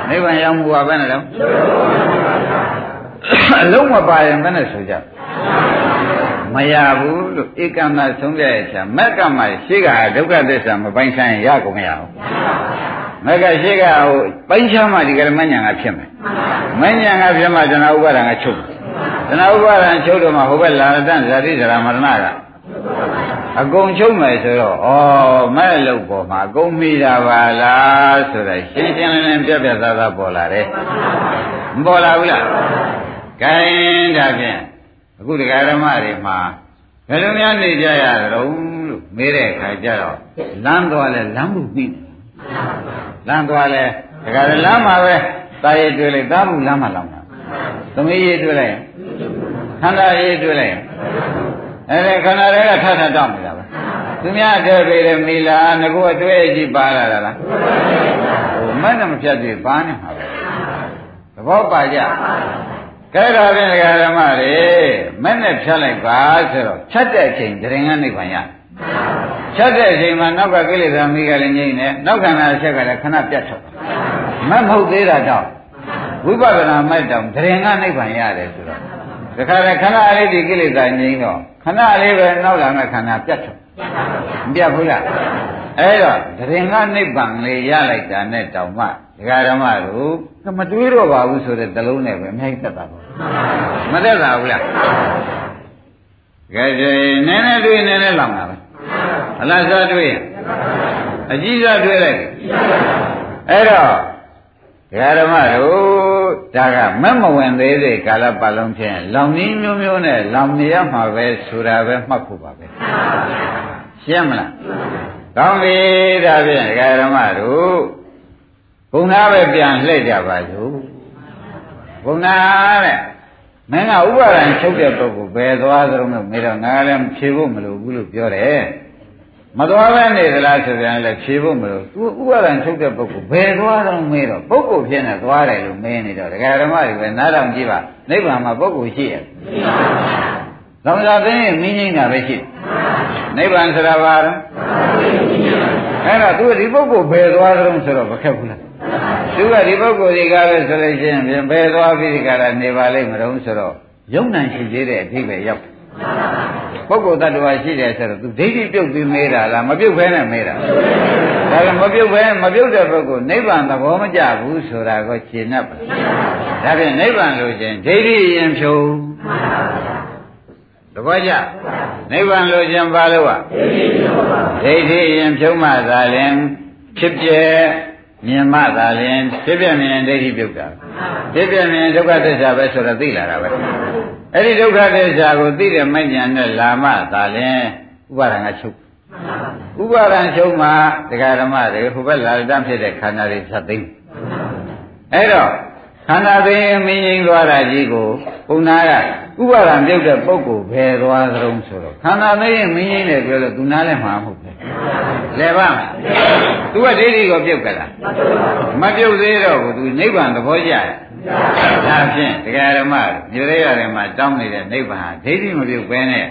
နိဗ္ဗာန်ရောက်မှုကဘယ်နဲ့လဲအလုံးမပါရင်ဘယ်နဲ့ဆိုကြမရဘူးလို့ဧကမဆုံးပြရဲ့ချာမက်ကမရှိကဒုက္ခသစ္စာမပိုင်းဆိုင်ရကုန်မရဘူးမက်ကရှိကဟိုပိုင်းခြားမှဒီကရမညာကဖြစ်မယ်မညာကဖြစ်မှဇနာဥပါဒံကချုပ် ဇနာဥပါဒံချုပ်တော့မှဟိုဘက်လာတန်ဇာတိဇရာမရဏကအကုန်ချုပ်မယ်ဆိုတော့ဩမဲ့လို့ပေါ်မှာအကုန်မိတာပါလားဆိုတော့ရှင်းရှင်းလင်းလင်းပြပြသားသားပေါ်လာတယ်မပေါ်လာဘူးလားဂိုင်းဒါဖြင့်အခုတရားဓမ္မတွေမှာဘယ်လိုများနေကြရကြုံလို့မေးတဲ့အခါကျတော့လမ်းသွားလဲလမ်းမှုပြီးလမ်းသွားလဲဒါကြလမ်းမှာပဲတာရည်တွေ့လိုက်တာမှုလမ်းမှာလောင်းတာ သမီးရည်တွေ့လိုက်ခန္ဓာရည်တွေ့လိုက်အဲ့ဒါခန္ဓာတွေကထထတောက်နေတာပဲသူများတဲ့ပေတယ်မီလာငကိုအတွေ့အကြည့်ပါလာတာလားဟိုမနဲ့မဖြတ်သေးပါနေမှာပဲသဘောပါကြကဲဒါဖြင့်ဓမ္မတွေမဲ့နဲ့ဖြတ်လိုက်ပါဆိုတော့ဖြတ်တဲ့အချိန်တရင်ကနိဗ္ဗာန်ရဖြတ်တဲ့အချိန်မှာနောက်ကကိလေသာမိကလည်းငြိမ့်နေနောက်ခန္ဓာအချက်ကလည်းခဏပြတ်ထုတ်မမဟုတ်သေးတာတော့ ဝိပဿနာမဲ့တောင်တရင်ကနိဗ္ဗာန်ရတယ်ဆိုတော့ဒါခါလည်းခဏလေးဒီကိလေသာငြိမ့်တော့ခဏလေးပဲနောက်လာမဲ့ခန္ဓာပြတ်ထုတ်မပြတ်ဘူးလားအဲ့တော့တရင်ကနိဗ္ဗာန်လေးရလိုက်တာနဲ့တောင်မှဒကာဓမ္မတို့မတွေးတော့ပါဘူးဆိုတဲ့တလုံးနဲ့ပဲအများကြီးသက်တာပါမသက်တာဘူးလားကဲကြည်နည်းနည်းတွေးနည်းနည်းလောင်တာပဲအလားစားတွေးရင်အကြီးစားတွေးလိုက်အဲ့တော့ဒကာဓမ္မတို့ ဒါကမက်မဝင်သေးတဲ့ကာလပတ်လုံးဖြင့်လောင်နည်းမျိုးမျိုးနဲ့လောင်နေရမှာပဲဆိုတာပဲမှတ်ဖို့ပါပဲရှင်းမလားကောင်းပြီဒါဖြင့်ဒကာဓမ္မတို့ဘုံသားပဲပြန်လှည့်ကြပါစို့ဘုံသားတဲ့မင်းကဥပါဒံချုပ်တဲ့ပုဂ္ဂိုလ်ဘယ်သွားသလုံးလို့မေးတော့ငါလည်းဖြေဖို့မလိုဘူးလို့ပြောတယ် မသွားပဲနေသလားဆိုပြန်လည်းဖြေဖို့မလိုသူဥပါဒံချုပ်တဲ့ပုဂ္ဂိုလ်ဘယ်သွားတော့မေးတော့ပုဂ္ဂိုလ်ဖြစ်နေသွားတယ်လို့မေးနေတော့ဒကာဓမ္မတွေပဲနားထောင်ကြည့်ပါနိဗ္ဗာန်မှာပုဂ္ဂိုလ်ရှိရဲ့လောင်စာသိရင်မင်းကြီးတာပဲရှိနိဗ္ဗာန်ဆိုတာဘာလဲအဲ့တော့သူဒီပုဂ္ဂိုလ်ဘယ်သွားကြုံဆိုတော့မခက်ဘူးလားသူကဒီပုဂ္ဂိုလ်ဒီကားပဲဆိုလို့ရှိရင်ဘယ်သွားပြီးဒီကားလာနေပါလိမ့်မလို့ဆိုတော့ယုံ nant ရှိသေးတဲ့အဓိပ္ပာယ်ရောက် ပုဂ္ဂိုလ်တ attva ရှိတယ်ဆိုတော့သူဒိဋ္ဌိပြုတ်ပြီးမေးတာလားမပြုတ်ဘဲနဲ့မေးတာဒါကမပြုတ်ဘဲမပြုတ်တဲ့ပုဂ္ဂိုလ်နိဗ္ဗာန်သဘောမကျဘူးဆိုတာကိုရှင်း납ပါဒါဖြင့်နိဗ္ဗာန်လို့ချင်းဒိဋ္ဌိရင်ဖြုံတဘောကြနိဗ္ဗာန်လို့ချင်းပါလို့อ่ะဒိဋ္ဌိရင်ဖြုံမှသာလင်ဖြစ်ပြမြင်မှသာလင်ဖြစ်ပြမြင်ဒိဋ္ဌိပြုတ်တာဖြစ်ပြမြင်ဒုက္ခသစ္စာပဲဆိုတော့သိလာတာပဲ အဲ့ဒီဒုက္ခသစ္စာကိုသိတဲ့မဉ္ဇဏ်နဲ့လာမှသာလင်ဥပါဒံကချုပ်ဥပါဒံချုပ်မှတရားဓမ္မတွေဟိုဘက်လာတတ်ဖြစ်တဲ့ခန္ဓာတွေသတ်သိမ်းအဲ့တော့ခန္ဓာသိမ်းမင်းငိမ့်သွားတာကြီးကိုပုံနာကဥပါဒံပြုတ်တဲ့ပုဂ္ဂိုလ်ဘယ်သွားသလုံးဆိုတော့ခန္ဓာသိမ်းမင်းငိမ့်တယ်ပြောလို့သူနားလည်းမှာမဟုတ်ဘူး လဲပါ့သူကဒိဋ္ဌိကိုပြုတ်ကြလားမပြုတ်သေးတော့ဘူးသူနိဗ္ဗာန်သဘောကျတယ်ဒါဖြင့်တရားဓမ္မညရေရတယ်မှာတောင်းနေတဲ့နိဗ္ဗာန်ဒိဋ္ဌိမပြုတ်ပဲနဲ့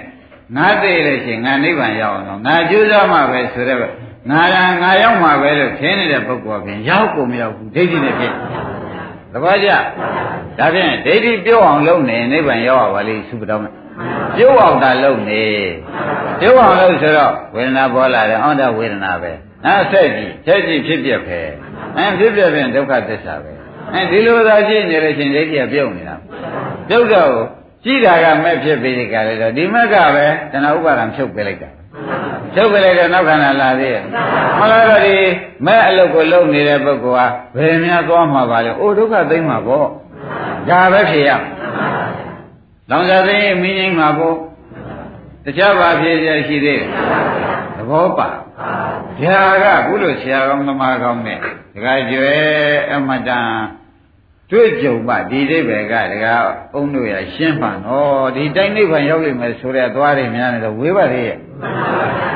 ငါသိလို့ရှိရင်ငါနိဗ္ဗာန်ရောက်အောင်ငါကြိုးစားမှပဲဆိုတော့ငါကငါရောက်မှပဲလို့ထင်နေတဲ့ပုဂ္ဂိုလ်ဖြင့်ရောက်ကုန်မရောက်ဘူးဒိဋ္ဌိနဲ့ဖြင့်သဘောကျဒါဖြင့်ဒိဋ္ဌိပြုတ်အောင်လုပ်နေနိဗ္ဗာန်ရောက်ပါလိမ့်သုပတော်မယ် ပြုတ်အောင်တာလုပ်နေပြုတ်အောင်လုပ်ဆိုတော့ဝေဒနာပေါ်လာတယ်အောင့်တဝေဒနာပဲအဲဆက်ကြည့်ဆက်ကြည့်ဖြစ်ပြပဲအဲဖြစ်ပြပြန်ဒုက္ခသစ္စာပဲအဲဒီလိုသာရှိနေလို့ရှင်ဒိဋ္ဌိကပြုတ်နေတာပြုတ်တော့ကြည့်တာကမဲ့ဖြစ်ပြီးဒီကလည်းတော့ဒီမက်ကပဲတဏှာဥပါဒံဖြုတ်ပေးလိုက်တာဖြုတ်ပေးလိုက်တော့နောက်ခန္ဓာလာသေးရဲ့မလားတော့ဒီမဲ့အလုပ်ကိုလုပ်နေတဲ့ပုဂ္ဂိုလ်ဟာဘယ်များသွားမှာပါလဲအိုဒုက္ခသိမ့်မှာပေါ့ဒါပဲဖြစ်ရ လောင်စာသိရင်မင်းငိမ့်မှာပေါ့တခြားဘာဖြစ်ရရှိသေးလဲသဘောပါဗျာကခုလိုဆရာကောင်းသမားကောင်းနဲ့ဒကာကျွဲအမတန်တွေ့ကြုံမှဒီအိဗေကဒကာအုံတို့ရရှင်းပါနော်ဒီတိုင်းနိဗ္ဗာန်ရောက်လိမ့်မယ်ဆိုတဲ့သွားတွေများနေတော့ဝေးပါလေရဲ့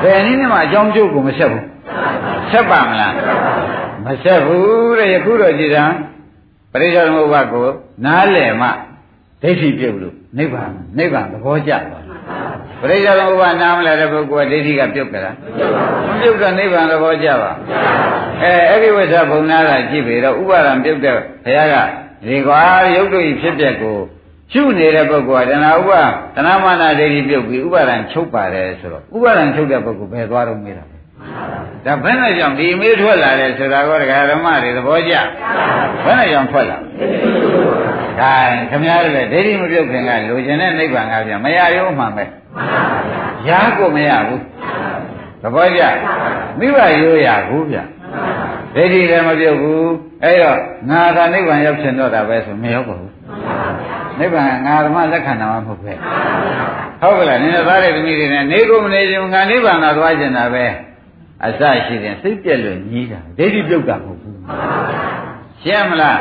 ဘယ်နည်းနဲ့မှအကြောင်းကျုပ်ကိုမဆက်ဘူးဆက်ပါမလားမဆက်ဘူးတဲ့ယခုတော့ကြည်တံပရိစ္ဆေသမုပ္ပါကိုနားလည်မှဒိဋ္ဌိပြုတ်လို့ နိဗ္ဗာန်နိဗ္ဗာန်သဘောကျသွားပရိစ္ဆေသမုပ္ပါနားမလဲတဲ့ပုဂ္ဂိုလ်ကဒိဋ္ဌိကပြုတ်ကြလားမပြုတ်တော့နိဗ္ဗာန်သဘောကျပါအဲအဲ့ဒီဝိသဘုံနာကကြည့်ပြီတော့ဥပါဒံပြုတ်တဲ့ဘုရားကဒီကွာရုပ်တို့ဤဖြစ်ပျက်ကိုရှုနေတဲ့ပုဂ္ဂိုလ်ကတဏှာဥပါတဏှာမာနဒိဋ္ဌိပြုတ်ပြီးဥပါဒံချုပ်ပါတယ်ဆိုတော့ဥပါဒံချုပ်တဲ့ပုဂ္ဂိုလ်ဘယ်သွားတော့မေးတာ ဒါဘယ်နဲ့ကြောင့်ဒီမေးထွက်လာတယ်ဆိုတာကဒကာဓမ္မတွေသဘောကျဘယ်နဲ့ကြောင့်ထွက်လာဒါခင်ဗျားတို့လည်းဒိဋ္ဌိမပြုတ်ခင်ကလိုချင်တဲ့နိဗ္ဗာန်ကပြန်မရရုံမှန်ပဲရာကိုမရဘူးသဘောကျမိဘရိုးရဘူးဗျဒိဋ္ဌိလည်းမပြုတ်ဘူးအဲ့တော့ငါကနိဗ္ဗာန်ရောက်ချင်တော့တာပဲဆိုမရောက်ပါဘူးနိဗ္ဗာန်ငါဓမ္မလက်ခံတာမှမဟုတ်ပဲဟုတ်ကလားနင်တို့သားတဲ့သမီးတွေနဲ့နေကုန်မနေခြင်းငါနိဗ္ဗာန်သာသွားကျင်တာပဲ အစရှိတယ်စိတ်ပြက်လို့ညီးတာဒိဋ္ဌိပြုတ်တာမဟုတ်ဘူးရှင်းမလား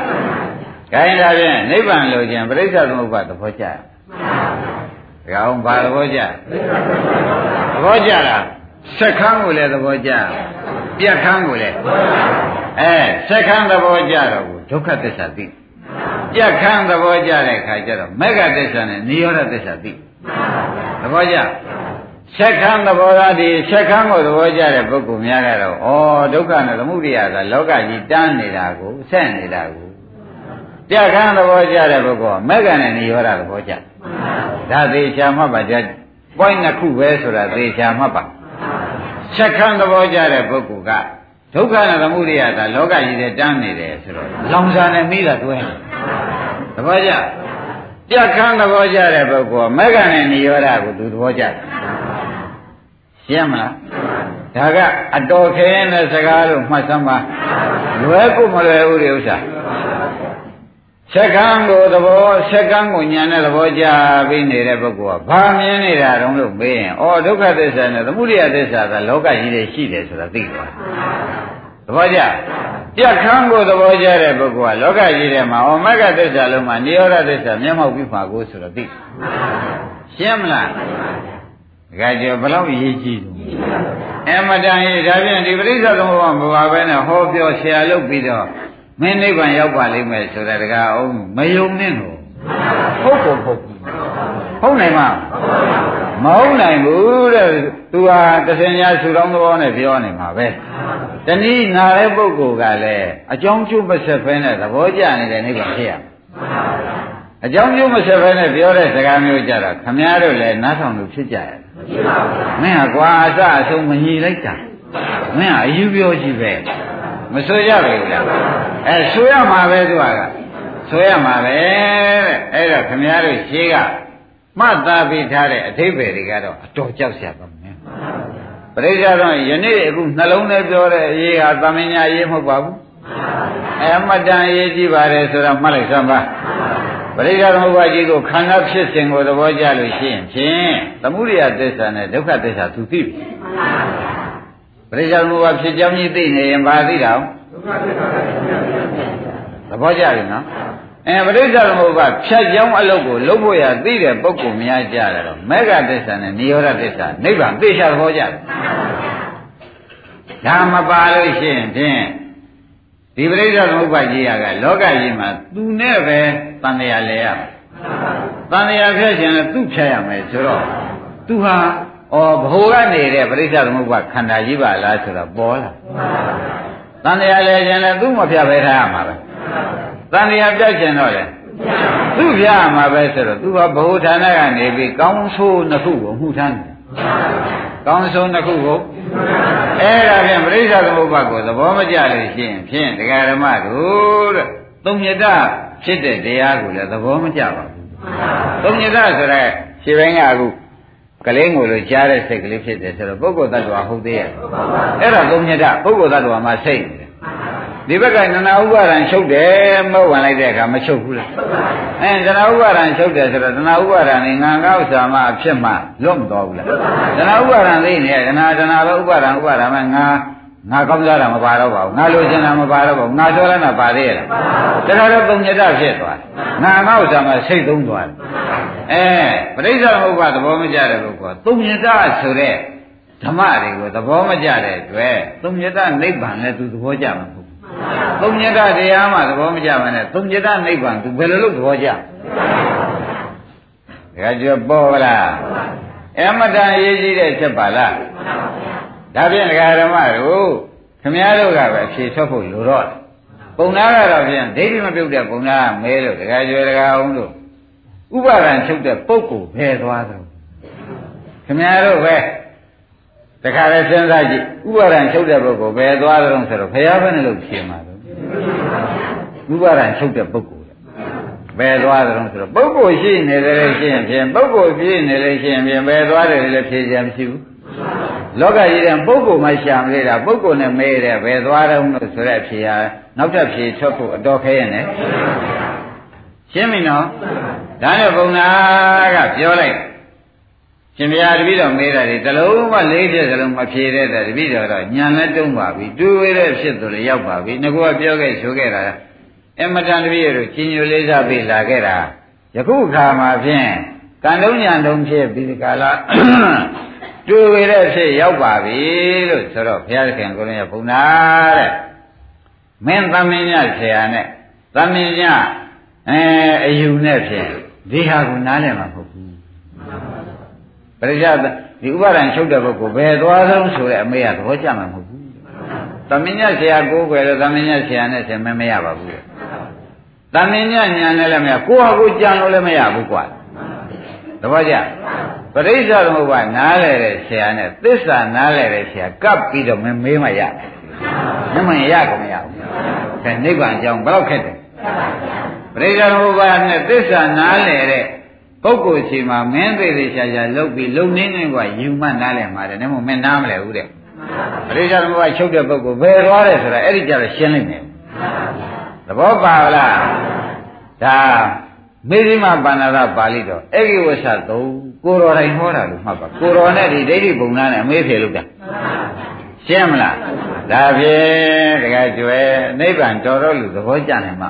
ခိုင်းတာဖြင့်နိဗ္ဗာန်လို့ခြင်းပြိဿသမုပ္ပါသဘောကျတယ်ဒါအောင်ဘာသဘောကျသဘောကျလားစက္ခန်းကိုလည်းသဘောကျပြက်ခန်းကိုလည်းအဲစက္ခန်းသဘောကျတော့ဒုက္ခသစ္စာသိပြက်ခန်းသဘောကျတဲ့ခါကျတော့မေဃသစ္စာနဲ့နိရောဓသစ္စာသိသဘောကျ ဆက်ခံသဘောသားဒီဆက်ခံကိုသဘောကျတဲ့ပုဂ္ဂိုလ်များကတော့ဩဒုက္ခနဲ့သမုဒိယကလောကကြီးတန်းနေတာကိုဆက်နေတာကိုပြခံသဘောကျတဲ့ပုဂ္ဂိုလ်ကမေဃနဲ့နိရောဓသဘောကျဒါသေးချာမှတ်ပါကြ point နှစ်ခုပဲဆိုတာသေချာမှတ်ပါဆက်ခံသဘောကျတဲ့ပုဂ္ဂိုလ်ကဒုက္ခနဲ့သမုဒိယကလောကကြီးထဲတန်းနေတယ်ဆိုတော့လောင်စာနဲ့မိတာတွဲသဘောကျပြတ်ခန်းသဘောကျတဲ့ပုဂ္ဂိုလ်မေဃနဲ့နိရောဓကိုသူသဘောကျတယ် ရှင်းမလားဒါကအတော်ခဲတဲ့စကားလို့မှတ်စမ်းပါလွယ်ကိုမလွယ်ဘူးဒီဥစ္စာစက္ကန့်ကိုသဘောစက္ကန့်ကိုညာနဲ့သဘောကြပြီးနေတဲ့ပုဂ္ဂိုလ်ကဘာမြင်နေတာတုံးလို့မေးရင်ဩဒုက္ခသစ္စာနဲ့သမုဒိယသစ္စာကလောကကြီးတွေရှိတယ်ဆိုတာသိသွားသဘောကျပြတ်ခန်းကိုသဘောကျတဲ့ပုဂ္ဂိုလ်ကလောကကြီးထဲမှာဩမဂ္ဂသစ္စာလုံးမှာနိရောဓသစ္စာမျက်မှောက်ပြီးပါကိုဆိုတော့သိရှင်းမလား ကကြောဘလောက်ရေးကြည့်တယ်အမတန်ရေးဒါဖြင့်ဒီပရိစ္ဆေသမုပ္ပါမပါပဲနဲ့ဟောပြောဆရာလုပ်ပြီးတော့မင်းနိဗ္ဗာန်ရောက်ပါလိမ့်မယ်ဆိုတာတကားအောင်မယုံနဲ့တော့ဟုတ်ကုန်ဟုတ်ဟုတ်နိုင်မှာမဟုတ်နိုင်ဘူးတဲ့သူဟာတစင်ညာဆူတောင်းသဘောနဲ့ပြောနေမှာပဲတနည်းနာတဲ့ပုဂ္ဂိုလ်ကလည်းအကြောင်းကျိုးမဆက်ဖဲနဲ့သဘောကျနေတဲ့နိဗ္ဗာန်ဖြစ်ရ အကြောင်းကျိုးမဆက်ဖဲနဲ့ပြောတဲ့စကားမျိုးကြတော့ခမည်းတော်လည်းနားဆောင်လို့ဖြစ်ကြရဲ့မင်းဟာကွာအစအဆုံးမညီလိုက်တာမင်းဟာအယူပြောကြည့်ပဲမဆိုရပဲလားအဲဆိုရမှာပဲသူကဆိုရမှာပဲတဲ့အဲ့တော့ခမည်းတော်ရှေးကမှတ်သားပြီးထားတဲ့အထိပ္ပယ်တွေကတော့အတော်ကြောက်စရာပါမယ်ပရိစ္ဆေတော့ယနေ့အခုနှလုံးထဲပြောတဲ့အရေးဟာသမင်ညာရေးမဟုတ်ပါဘူးအဲမတန်ရေးကြည့်ပါတယ်ဆိုတော့မှတ်လိုက်စမ်းပါ ပရိစ္ဆေသမုပ္ပါကြီးကိုခန္ဓာဖြစ်စဉ်ကိုသဘောကျလို့ရှိရင်ဖြင့်သမုဒိယသစ္စာနဲ့ဒုက္ခသစ္စာသူသိပြီပရိစ္ဆေသမုပ္ပါဖြစ်ကြောင်းကြီးသိနေရင်ဘာသိတာသဘောကျပြီနော်အဲပရိစ္ဆေသမုပ္ပါဖြတ်ကြောင်းအလုပ်ကိုလုပ်ဖို့ရသိတဲ့ပုဂ္ဂိုလ်များကြတယ်တော့မေဃသစ္စာနဲ့နိရောဓသစ္စာနိဗ္ဗာန်သိချသဘောကျတယ်ဒါမပါလို့ရှိရင်ဖြင့် ဒီပရိစ္ဆေသမုပ္ပါကြီးကလောကကြီးမှာသူနဲ့ပဲတန်တရားလဲရမယ်တန်တရားဖြတ်ခြင်းလည်းသူ့ဖြတ်ရမယ်ဆိုတော့သူဟာဩဘ ਹੁ ကနေတဲ့ပရိစ္ဆေသမုပ္ပါခန္ဓာကြီးပါလားဆိုတော့ပေါ်လာတန်တရားလဲခြင်းလည်းသူ့မဖြတ်ပဲထားရမှာပဲတန်တရားပြတ်ခြင်းတော့လေသူ့ပြရမှာပဲဆိုတော့သူကဘ ਹੁ ဌာနကနေပြီးကောင်းဆိုးနှစ်ခုကိုမှုထမ်းတယ် ကောင်းဆိုးနှစ်ခုကိုအဲ့ဒါဖြင့်ပရိစ္ဆေသမုပ္ပါကိုသဘောမကျလို့ရှိရင်ဖြင့်တရားဓမ္မတို့တဲ့သုံးမြတ်ဖြစ်တဲ့တရားကိုလည်းသဘောမကျပါဘူးသုံးမြတ်ဆိုတဲ့ခြေပိုင်းကအခုကလေးငိုလို့ကြားတဲ့စိတ်ကလေးဖြစ်တယ်ဆိုတော့ပုဂ္ဂိုလ်တ attva ဟုတ်သေးရဲ့အဲ့ဒါသုံးမြတ်ပုဂ္ဂိုလ်တ attva မှာစိတ်နေတယ် ဒီဘက်ကနနာဥပါဒံချုပ်တယ်မဟုတ်ဝင်လိုက်တဲ့အခါမချုပ်ဘူးလားအဲတဏှာဥပါဒံချုပ်တယ်ဆိုတော့တဏှာဥပါဒံနဲ့ငါငါဥစ္စာမအဖြစ်မှလွတ်မတော်ဘူးလားတဏှာဥပါဒံသိနေတဏှာတဏှာပဲဥပါဒံဥပါဒံမဲ့ငါငါကောင်းစားတာမပါတော့ပါဘူးငါလိုချင်တာမပါတော့ပါဘူးငါဆိုရတာပါသေးရဲ့လားတခါတော့ပုံညတဖြစ်သွားတယ်ငါငါဥစ္စာမစိတ်သုံးသွားတယ်အဲပရိစ္ဆေမဟုတ်ပါသဘောမကျတဲ့ပုဂ္ဂိုလ်သုံညတဆိုတဲ့ဓမ္မတွေကိုသဘောမကျတဲ့အတွက်သုံညတနိဗ္ဗာန်လည်းသူသဘောကျမှာမဟုတ် သုံးညတတရားမှသဘောမကျပါနဲ့သုံးညတနိဗ္ဗာန်သူဘယ်လိုလုပ်သဘောကျဒါကြောပေါ်လားအမတန်ရေးကြီးတဲ့ချက်ပါလားဒါဖြင့်ဒကာဓမ္မတို့ခမည်းတော်ကပဲအဖြေထွက်ဖို့လိုတော့တယ်ပုံနာကတော့ဖြင့်ဒိဋ္ဌိမပြုတ်တဲ့ပုံနာကမဲလို့ဒကာကျွယ်ဒကာအောင်တို့ဥပါဒံချုပ်တဲ့ပုဂ္ဂိုလ်ဘယ်သွားသလဲခင်ဗျားတို့ပဲ တခါလဲစဉ်းစားကြည့်ဥပါဒံချုပ်တဲ့ပုဂ္ဂိုလ်ဘယ်သွားသလဲဆိုတော့ဘုရားဘယ်နဲ့လို့ဖြေမှာလဲဥပါဒံချုပ်တဲ့ပုဂ္ဂိုလ်ဘယ်သွားသလဲဆိုတော့ပုဂ္ဂိုလ်ရှိနေတယ်ရှိရင်ဖြင့်ပုဂ္ဂိုလ်ပြည့်နေတယ်ရှိရင်ဖြင့်ဘယ်သွားတယ်လဲဖြေကြမရှိဘူးလောကကြီးတဲ့ပုဂ္ဂိုလ်မှရှာမလေးတာပုဂ္ဂိုလ်နဲ့မဲတဲ့ဘယ်သွားတော့လို့ဆိုတဲ့ဖြေဟာနောက်ထပ်ဖြေထွက်ဖို့အတော်ခဲရင်လေရှင်းပြီနော်ဒါနဲ့ဘုံနာကပြောလိုက် ရှင်ဘုရားတပည့်တော်မေးတာဒီတလုံးမှလေးပြည့်စလုံးမဖြေတဲ့တပည့်တော်တော့ညံလဲတုံးပါပြီတူဝေးတဲ့ဖြစ်သူလည်းရောက်ပါပြီငါကပြောခဲ့ဆိုခဲ့တာအမတန်တပည့်တို့ချင်းညိုလေးစားပြီးလာခဲ့တာယခုခါမှာဖြင့်ကံတုံးညံတုံးဖြစ်ပြီးဒီကာလတူဝေးတဲ့ဖြစ်ရောက်ပါပြီလို့ဆိုတော့ဘုရားခင်ကိုရင်းရဘုံနာတဲ့မင်းသမင်းညဆရာနဲ့သမင်းညအဲအယူနဲ့ဖြင့်ဒီဟာကိုနားလည်မှာမဟုတ်ဘူး ပရိစ္ဆဒီဥပါဒံချုပ်တဲ့ပုဂ္ဂိုလ်ဘယ်သွားဆုံးဆိုတဲ့အမေကသဘောကျမှာမဟုတ်ဘူးသမင်းညဆရာကိုးကွယ်လို့သမင်းညဆရာနဲ့ဆင်မမရပါဘူးသမင်းညညာနဲ့လည်းမရကိုယ့်ဟာကိုယ်ကြံလို့လည်းမရဘူးကွာသဘောကျပရိစ္ဆသမုပ္ပါနားလဲတဲ့ဆရာနဲ့သစ္စာနားလဲတဲ့ဆရာကပ်ပြီးတော့မင်းမေးမှရမမရကုန်မရဘူးအဲနိဗ္ဗာန်အကြောင်းဘယ်တော့ခက်တယ်ပရိစ္ဆသမုပ္ပါနဲ့သစ္စာနားလဲတဲ့ ပုဂ္ဂိုလ်ရှိမှမင်းသေးသေးချာချာလုပ်ပြီးလုံနေနေကယူမှနားလဲမှာတယ်နမို့မင်းနားမလဲဘူးတဲ့ပရိစ္ဆသမုပ္ပါချုပ်တဲ့ပုဂ္ဂိုလ်ဘယ်သွားတယ်ဆိုတာအဲ့ဒီကြတော့ရှင်းလိုက်မယ်သဘောပါလားဒါမေဇိမပါဏာရပါဠိတော်အေဂိဝဆသုံးကိုတော်တိုင်ဟောတာလို့မှတ်ပါကိုတော်နဲ့ဒီဒိဋ္ဌိပုံနာနဲ့အမေးဖြေလို့တာရှင်းမလားဒါဖြင့်တကယ်ကျွဲနိဗ္ဗာန်တော်တော်လူသဘောကျနိုင်မှာ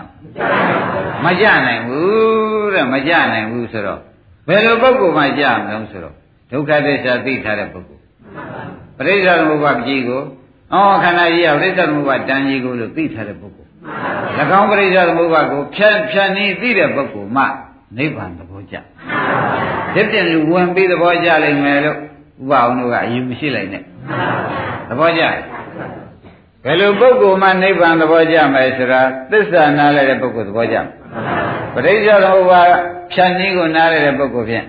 မကြနိုင်ဘူးတဲ့မကြနိုင်ဘူးဆိုတော့ဘယ်လိုပုဂ္ဂိုလ်မှကြမလို့ဆိုတော့ဒုက္ခသစ္စာသိထားတဲ့ပုဂ္ဂိုလ်ပရိစ္ဆေသမုပ္ပါကြီးကိုအော်ခန္ဓာကြီးကပရိစ္ဆေသမုပ္ပါတန်ကြီးကိုလို့သိထားတဲ့ပုဂ္ဂိုလ်၎င်းပရိစ္ဆေသမုပ္ပါကိုဖြတ်ဖြတ်နည်းသိတဲ့ပုဂ္ဂိုလ်မှနိဗ္ဗာန်သဘောကျဒီပြင်လူဝင်ပြီးသဘောကျလိမ့်မယ်လို့ဥပအောင်တို့ကအယူမရှိလိုက်နဲ့သဘောကျ ဘယ်လိုပုဂ္ဂိုလ်မှနိဗ္ဗာန်သဘောကျမယ်ဆိုတာသစ္စာနားလည်တဲ့ပုဂ္ဂိုလ်သဘောကျပရိစ္ဆေသမုပ္ပါဖြတ်နည်းကိုနားလည်တဲ့ပုဂ္ဂိုလ်ဖြင့်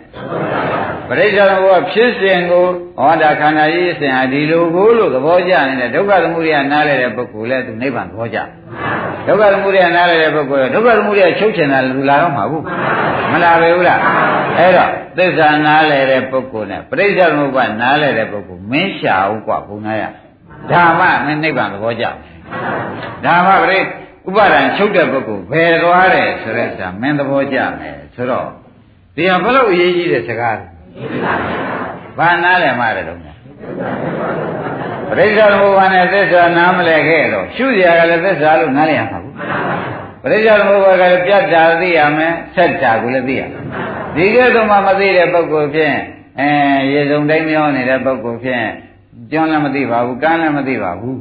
ပရိစ္ဆေသမုပ္ပါဖြစ်စဉ်ကိုဟောတာခန္ဓာကြီးအစဉ်ဟာဒီလိုကိုလို့သဘောကျနေတဲ့ဒုက္ခသမုဒယနားလည်တဲ့ပုဂ္ဂိုလ်လည်းသူနိဗ္ဗာန်သဘောကျဒုက္ခသမုဒယနားလည်တဲ့ပုဂ္ဂိုလ်ဒုက္ခသမုဒယချုပ်ချင်တာလူလာတော့မှာဘူးမလာပဲဘူးလားအဲ့တော့သစ္စာနားလည်တဲ့ပုဂ္ဂိုလ်နဲ့ပရိစ္ဆေသမုပ္ပါနားလည်တဲ့ပုဂ္ဂိုလ်မင်းရှာဦးกว่าဘုံနာရ ဓမ္မမင်းနိဗ္ဗာန်သဘောကျဓမ္မပရိဥပါဒံချုပ်တဲ့ပုဂ္ဂိုလ်ဘယ်သွားတယ်ဆိုတဲ့ဒါမင်းသဘောကျမယ်ဆိုတော့ဒီဟာဘလို့အရေးကြီးတဲ့စကားဘာနားလည်မှတယ်တော့ပရိစ္ဆေသမုပ္ပါနဲ့သစ္စာနားမလဲခဲ့တော့ရှုစရာကလည်းသစ္စာလို့နားလည်ရမှာဘူးပရိစ္ဆေသမုပ္ပါကလည်းပြတ်တာသိရမယ်ဆက်တာကိုလည်းသိရမယ်ဒီကဲ့သို့မှမသိတဲ့ပုဂ္ဂိုလ်ဖြင့်အဲရေစုံတိုင်းမျောနေတဲ့ပုဂ္ဂိုလ်ဖြင့် ကျွမ်းလည်းမသိပါဘူးကမ်းလည်းမသိပါဘူး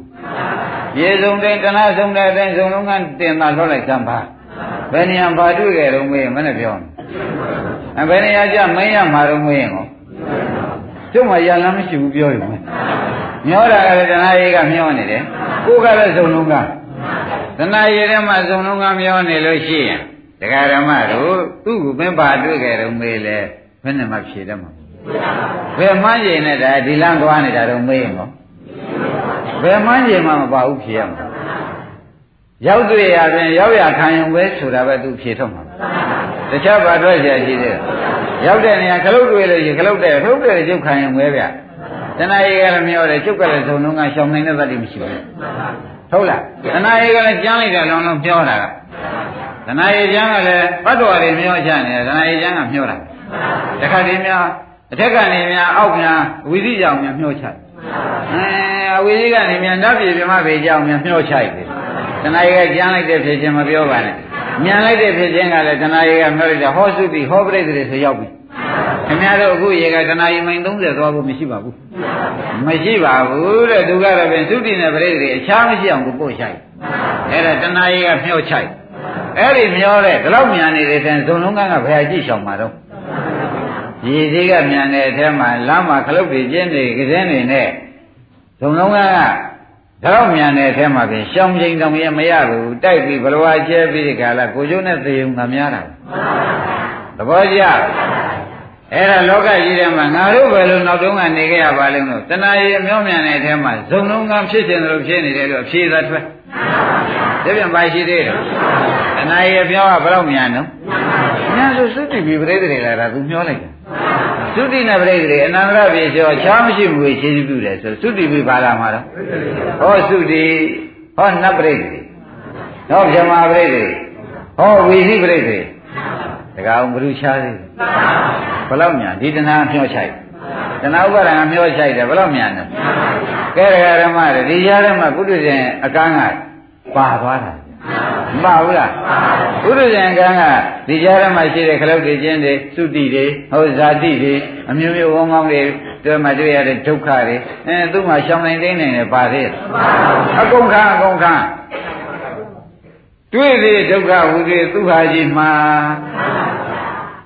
ရေစုံတိုင်းတနာစုံတဲ့အတိုင်းစုံလုံးကတင်တာလွှတ်လိုက်စမ်းပါဘယ်နေရာဘာတွေ့ကြတော့မေးမနဲ့ပြောအဘယ်နေရာကြမင်းရမှာတော့မေးရင်ကောကျုပ်မှရလမ်းမရှိဘူးပြောရင်မျောတာကလည်းတဏှာရေးကမျောနေတယ်ကိုယ်ကလည်းစုံလုံးကတဏှာရေးထဲမှာစုံလုံးကမျောနေလို့ရှိရင်တရားဓမ္မတို့သူ့ကိုမင်းပါတွေ့ကြတော့မေးလဲဘယ်နဲ့မှဖြေတတ်မှာ ဘယ်မှန်းရင်နဲ့ဒါဒီလန်းသွားနေတာတော့မေးရင်တော့ဘယ်မှန်းရင်မှမပါဘူးဖြေရမှာရောက်တွေ့ရရင်ရောက်ရခံရင်ပဲဆိုတာပဲသူဖြေထုတ်မှာတခြားဘာတွေ့ရရှိသေးလဲရောက်တဲ့နေရာခလုတ်တွေ့လို့ရှိခလုတ်တဲ့ခလုတ်တဲ့ရုပ်ခံရင်ပဲဗျတဏှာကြီးကလည်းမရောတယ်ကျုပ်ကလည်းသုံးလုံးကရှောင်နိုင်တဲ့သတိမရှိဘူးဟုတ်လားတဏှာကြီးကလည်းကြမ်းလိုက်တာလုံးလုံးပြောတာကတဏှာကြီးကျမ်းကလည်းဘတ်တော်ရီမျောချနေတယ်တဏှာကြီးကျမ်းကမျောတာတခါတည်းများ အထက်ကနေများအောက်များဝိသိကြောင်များမျောချတယ်အဲဝိသိကနေများနတ်ပြည်ပြမပေကြောင်များမျောချတယ်တဏှာကြီးကကြမ်းလိုက်တဲ့ဖြစ်ခြင်းမပြောပါနဲ့မြန်လိုက်တဲ့ဖြစ်ခြင်းကလည်းတဏှာကြီးကမျောလိုက်တာဟောစုတိဟောပရိသေတွေဆိုရောက်ပြီခင်ဗျားတို့အခုရေကတဏှာကြီးမိုင်30သွားဖို့မရှိပါဘူးမရှိပါဘူးတဲ့သူကတော့ပြင်သုတိနဲ့ပရိသေတွေအခြားမရှိအောင်ကိုပို့ချိုက်အဲ့ဒါတဏှာကြီးကမျောချိုက်အဲ့ဒီမျောတဲ့ဒီလောက်မြန်နေတဲ့တဲ့ဇုံလုံးကဘယ်အကြည့်ရှောင်မှာတော့ ရရေကြီးကမြန်တဲ့အထက်မှာလမ်းမှာခလုတ်တွေကျင်းတွေကစင်းတွေနဲ့ဇုံလုံးကတော့မြန်တဲ့အထက်မှာပြင်ရှောင်းချိန်တောင်ရမရဘူးတိုက်ပြီးဘလဝါကျဲပြီးဒီကလာကိုကျိုးနဲ့သေုံငါများတာသဘောကျအဲ့ဒါလောကကြီးထဲမှာငါတို့ပဲလို့နောက်တုန်းကနေခဲ့ရပါလိမ့်လို့တဏှာရည်အမျောမြန်တဲ့အထက်မှာဇုံလုံးကဖြစ်ခြင်းလို့ဖြစ်နေတယ်လို့အဖြေသာထွက်ဒါပြ န်ပါရှိသေးတယ်တဏှာရည်အမျောကဘယ်တော့မြန်တော့မြန်ဆိုသုတိပိပရိသေတွေလာတာသူမျောလိုက်တယ်သုတိနဲ့ပရိသေတွေအနန္တရပြေကျော်ချားမရှိဘူးခြေရှိပြုတယ်ဆိုသုတိပိပါလာမှာတော့ဟောသုတိဟောနတ်ပရိသေဟောဗြဟ္မာပရိသေဟောဝီဟိပရိသေတကောင်ဘုရုရှားသေးဘယ်လောက်မြန်ဒီတဏှာမျောချိုက်တဏှာဥပါဒံမျောချိုက်တယ်ဘယ်လောက်မြန်လဲကဲရဓမ္မတွေဒီရားထဲမှာကုသဇင်အကန်းက ပါသွားတာမပါဘူးလားဘုရုဇင်အကန်းကဒီကြားထဲမှာရှိတဲ့ခလုတ်တွေချင်းတွေသုတိတွေဟောဇာတိတွေအမျိုးမျိုးဝန်းကောင်းတွေတွေ့မှတွေ့ရတဲ့ဒုက္ခတွေအဲသူ့မှာရှောင်နိုင်သိနေတယ်ပါသေးတယ်အကုန်ခံအကုန်ခံတွေ့သေးဒုက္ခဝုသေးသူဟာကြီးမှာ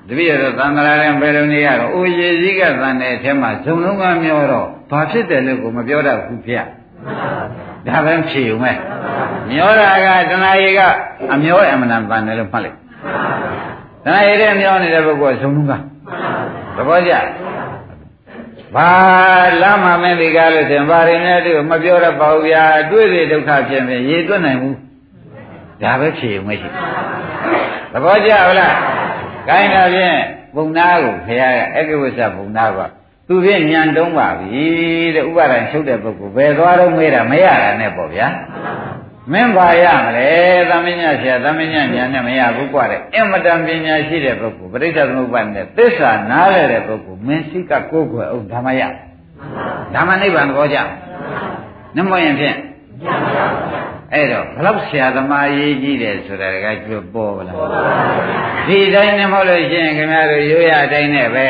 တပည့်ရတော့သံဃာရင်ဘယ်လိုနေရတော့အိုရေစည်းကသံတဲ့အထက်မှာဇုံလုံးကမျောတော့ဘာဖြစ်တယ်လို့ကိုမပြောတတ်ဘူးဗျ ဒါပဲဖြေုံမဲ့မျောတာကတဏှာရီကအမျောအမှန်တန်ပန်တယ်လို့မှတ်လိုက်တဏှာရီတဲ့မျောနေတဲ့ပုဂ္ဂိုလ်ကဇုံလုံးကသဘောကျဘာလာမမင်းဒီကားလို့ဆိုရင်ဘာရင်နဲ့တူမပြောရပါဘူးဗျာတွေ့စေဒုက္ခဖြစ်ရင်ရေတွက်နိုင်ဘူးဒါပဲဖြေုံမရှိသဘောကျဟုတ်လားကိုင်းတာဖြင့်ဘုံနာကိုခရရအက္ခဝိသဘုံနာက သူဖြင့်ညံတုံးပါပြီတဲ့ဥပါဒံချုပ်တဲ့ပုဂ္ဂိုလ်ဘယ်သွားတော့မေးတာမရတာနဲ့ပေါ့ဗျာမင်းပါရမလဲသမင်းညဆရာသမင်းညညာနဲ့မရဘူးကွာတဲ့အင်မတန်ပညာရှိတဲ့ပုဂ္ဂိုလ်ပရိစ္ဆေသမုပ္ပါဒ်နဲ့သစ္စာနားလည်တဲ့ပုဂ္ဂိုလ်မင်းစိကကိုယ်ွယ်အောင်ဓမ္မရဓမ္မနိဗ္ဗာန်ကိုကြောက်နမောရင်ဖြင့်အဲ့တော့ဘလောက်ဆရာသမားရေးကြည့်တယ်ဆိုတာကကျွတ်ပေါ်လားဒီတိုင်းနဲ့မဟုတ်လို့ရှိရင်ခင်ဗျားတို့ရိုးရအတိုင်းနဲ့ပဲ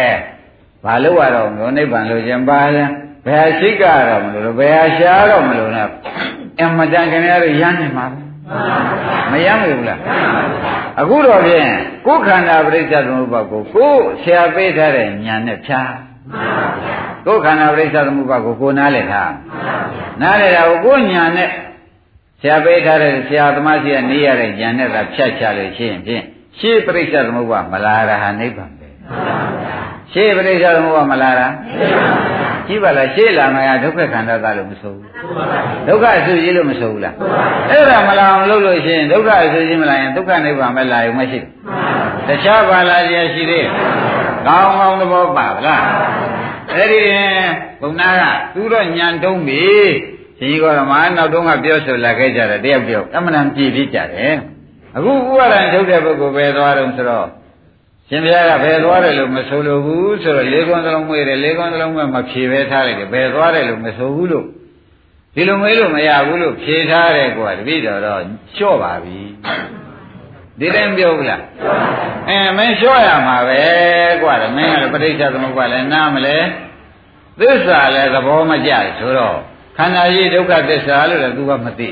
ဘာလို့ရတော့မလို့နိဗ္ဗာန်လို့ခြင်းပါလဲဘယ်ဟာရှိကတော့မလို့ဘယ်ဟာရှားတော့မလို့နဲ့အမတန်ခင်ဗျားတို့ရမ်းနေမှာမရမ်းဘူးလားအခုတော့ဖြင့်ကိုယ်ခန္ဓာပရိစ္ဆေသမုပ္ပါကိုကိုယ်ဆရာပေးထားတဲ့ဉာဏ်နဲ့ဖြားကိုယ်ခန္ဓာပရိစ္ဆေသမုပ္ပါကိုကိုနားလည်ထားနားလည်တာကိုကိုယ်ဉာဏ်နဲ့ဆရာပေးထားတဲ့ဆရာသမားကြီးကနေရတဲ့ဉာဏ်နဲ့သာဖြတ်ချလို့ရှိရင်ဖြင့်ရှေးပရိစ္ဆေသမုပ္ပါမလာရဟာနိဗ္ဗာန်ပဲ ရှေးပရိစ္ဆေသမုပ္ပါမလာတာကြည့်ပါလားရှေးလာမှာဒုက္ခခန္ဓာသားလို့မဆိုဘူးဒုက္ခအဆူကြီးလို့မဆိုဘူးလားအဲ့ဒါမလာအောင်လုပ်လို့ရှိရင်ဒုက္ခအဆူကြီးမလာရင်ဒုက္ခနိဗ္ဗာန်ပဲလာရုံမရှိဘူးတခြားပါလာရရှိသေးကောင်းကောင်းသဘောပါဗလားအဲ့ဒီဘုံနာကသူတော့ညံတုံးပြီရှင်ကြီးကတော့မနောက်တုန်းကပြောဆိုလာခဲ့ကြတယ်တယောက်တယောက်အမှန်တန်ပြည့်ပြည့်ကြတယ်အခုဥပါဒံထုတ်တဲ့ပုဂ္ဂိုလ်ပဲသွားတော့ဆိုတော့ ရှင်ဘုရားကဘယ်သွားတယ်လို့မဆိုလိုဘူးဆိုတော့လေးခွန်းသလုံးမွေးတယ်လေးခွန်းသလုံးမဖြေပဲထားလိုက်တယ်ဘယ်သွားတယ်လို့မဆိုဘူးလို့ဒီလိုမေးလို့မရဘူးလို့ဖြေထားတယ်ကွာတပည့်တော်တော့လျှော့ပါပြီဒီတိုင်းပြောဘူးလားအဲမင်းလျှော့ရမှာပဲကွာမင်းကလည်းပဋိစ္စသမုပ္ပါလည်းနားမလဲသစ္စာလည်းသဘောမကျဆိုတော့ခန္ဓာကြီးဒုက္ခသစ္စာလို့လည်းသူကမသိ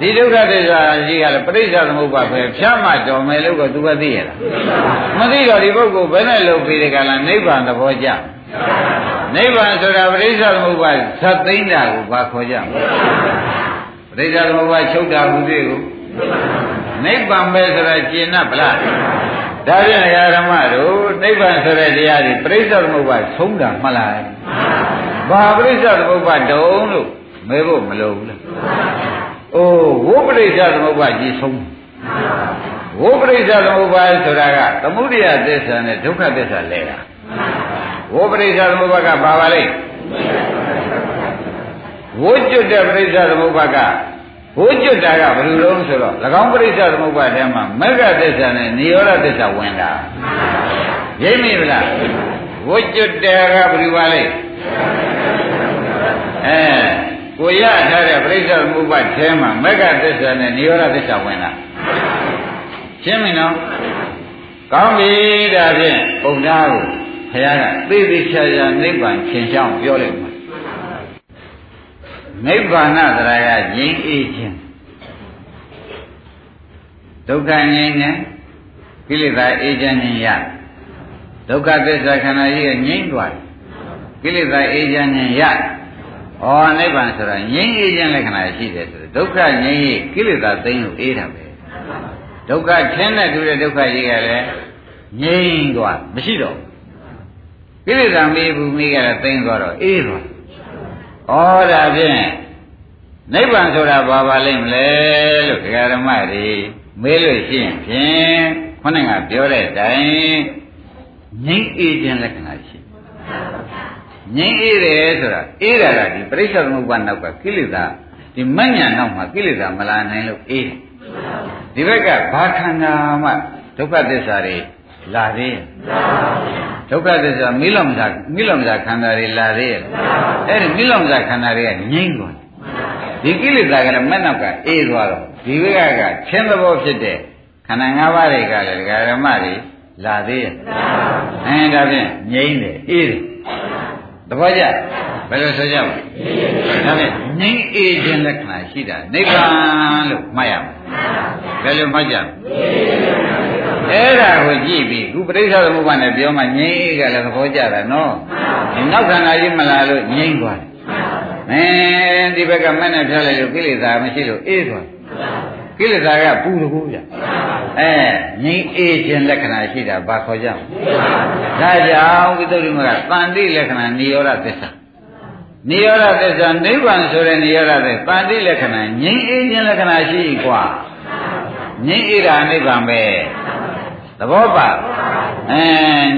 ဒီဒုက္ခသစ္စာကြီးကလည်းပရိစ္ဆေသမုပ္ပါပဲဖြတ်မှတော်မယ်လို့ကသူကသိရလားမသိတော့ဒီပုဂ္ဂိုလ်ဘယ်နဲ့လုပ်ပြီးဒီကလာနိဗ္ဗာန်သဘောကျနိဗ္ဗာန်ဆိုတာပရိစ္ဆေသမုပ္ပါဇတ်သိမ့်တာကိုဘာခေါ်ကြပရိစ္ဆေသမုပ္ပါချုပ်တာဘူးသေးကိုနိဗ္ဗာန်ပဲဆိုတာကျင်납ဗလားဒါဖြင့်ဓမ္မတို့နိဗ္ဗာန်ဆိုတဲ့တရားတွေပရိစ္ဆေသမုပ္ပါဆုံးတာမှလားဘာပရိစ္ဆေသမုပ္ပါတုံးလို့မဲဖို့မလိုဘူးလား အိုးဝိပရိစ္ဆေသမုပ္ပါကြီးဆုံးဝိပရိစ္ဆေသမုပ္ပါဆိုတာကသမုဒိယသစ္စာနဲ့ဒုက္ခသစ္စာလဲတာဝိပရိစ္ဆေသမုပ္ပါကဘာပါလဲဝိကျွတ်တဲ့ပရိစ္ဆေသမုပ္ပါကဘိုးကျွတ်တာကဘယ်လိုလုံးဆိုတော့၎င်းပရိစ္ဆေသမုပ္ပါထဲမှာမဂ္ဂသစ္စာနဲ့និရောဓသစ္စာဝင်တာရိပ်မိဗလားဝိကျွတ်တယ်ကဘယ်လိုပါလဲအဲ ကိုရထားတဲ့ပြိဿသမုပ္ပါထဲမှာမက္ကသစ္စာနဲ့និရောဓသစ္စာဝင်လာရှင်းပြီနော်ကောင်းပြီဒါဖြင့်ပုံသားကိုဘုရားကသိသိချာချာနိဗ္ဗာန်သင်ဆောင်ပြောလိုက်မှာနိဗ္ဗာန်တရားကငြိမ်းအေးခြင်းဒုက္ခငြိမ်းနဲ့ကိလေသာအေးချမ်းခြင်းရဒုက္ခသစ္စာခန္ဓာကြီးကငြိမ့်သွားတယ်ကိလေသာအေးချမ်းခြင်းရ ဩနိဗ္ဗာန်ဆိုတာငြိမ့်အေးချမ်းလက္ခဏာရှိတယ်ဆိုတော့ဒုက္ခငြိမ့်ရေးကိလေသာသိမ်းလို့အေးတာပဲဒုက္ခထင်းတဲ့တူတဲ့ဒုက္ခကြီးကလည်းငြိမ့်သွားမရှိတော့ကိလေသာမေးဘူးမေးကြတာသိမ်းသွားတော့အေးသွားဩဒါဖြင့်နိဗ္ဗာန်ဆိုတာဘာပါလိမ့်မလဲလို့ဒကာဓမ္မတွေမေးလို့ရှိရင်ဖြင့်ခေါင်းကပြောတဲ့အတိုင်းငြိမ့်အေးခြင်းလက္ခဏာရှိ ငြိမ့်အေးတယ်ဆိုတာအေးတာကဒီပရိစ္ဆေသမုပ္ပါနောက်ကကိလေသာဒီမညံနောက်မှာကိလေသာမလာနိုင်လို့အေးတယ်ဒီဘက်ကဘာခန္ဓာမှဒုက္ခသစ္စာတွေလာသေးရဲ့ဒုက္ခသစ္စာမိလောင်စာမိလောင်စာခန္ဓာတွေလာသေးရဲ့အဲ့ဒီမိလောင်စာခန္ဓာတွေကငြိမ့်သွားဒီကိလေသာကလည်းမဲ့နောက်ကအေးသွားတော့ဒီဘက်ကကချင်းသဘောဖြစ်တဲ့ခန္ဓာ၅ပါးတွေကလည်းဒကာရမတွေလာသေးရဲ့အဲဒါဖြင့်ငြိမ့်တယ်အေးတယ် သဘောကျဘယ်လိုဆိုကြမလဲဒါဖြင့်ငြိမ့်အေးခြင်းလက္ခဏာရှိတာနိဗ္ဗာန်လို့မှတ်ရမယ်ဘယ်လိုမှတ်ကြလဲအဲ့ဒါကိုကြည့်ပြီးခုပရိစ္ဆေသမုပ္ပါနဲ့ပြောမှငြိမ့်အေးကလည်းသဘောကျတာနော်ဒီနောက်ခန္ဓာကြီးမလာလို့ငြိမ့်သွားတယ်မင်းဒီဘက်ကမနဲ့ဖြတ်လိုက်လို့ကိလေသာမရှိလို့အေးသွား ကိလေသာကပူတကူဗျအဲငြိမ်းအေးခြင်းလက္ခဏာရှိတာဘာခေါ်ကြမလဲဒါကြောင့်ဝိသုဒ္ဓိမကတန်တိလက္ခဏာနိရောဓသစ္စာနိရောဓသစ္စာနိဗ္ဗာန်ဆိုတဲ့နိရောဓသစ္စာတန်တိလက္ခဏာငြိမ်းအေးခြင်းလက္ခဏာရှိกว่าငြိမ်းအေးတာနိဗ္ဗာန်ပဲသဘောပါအဲ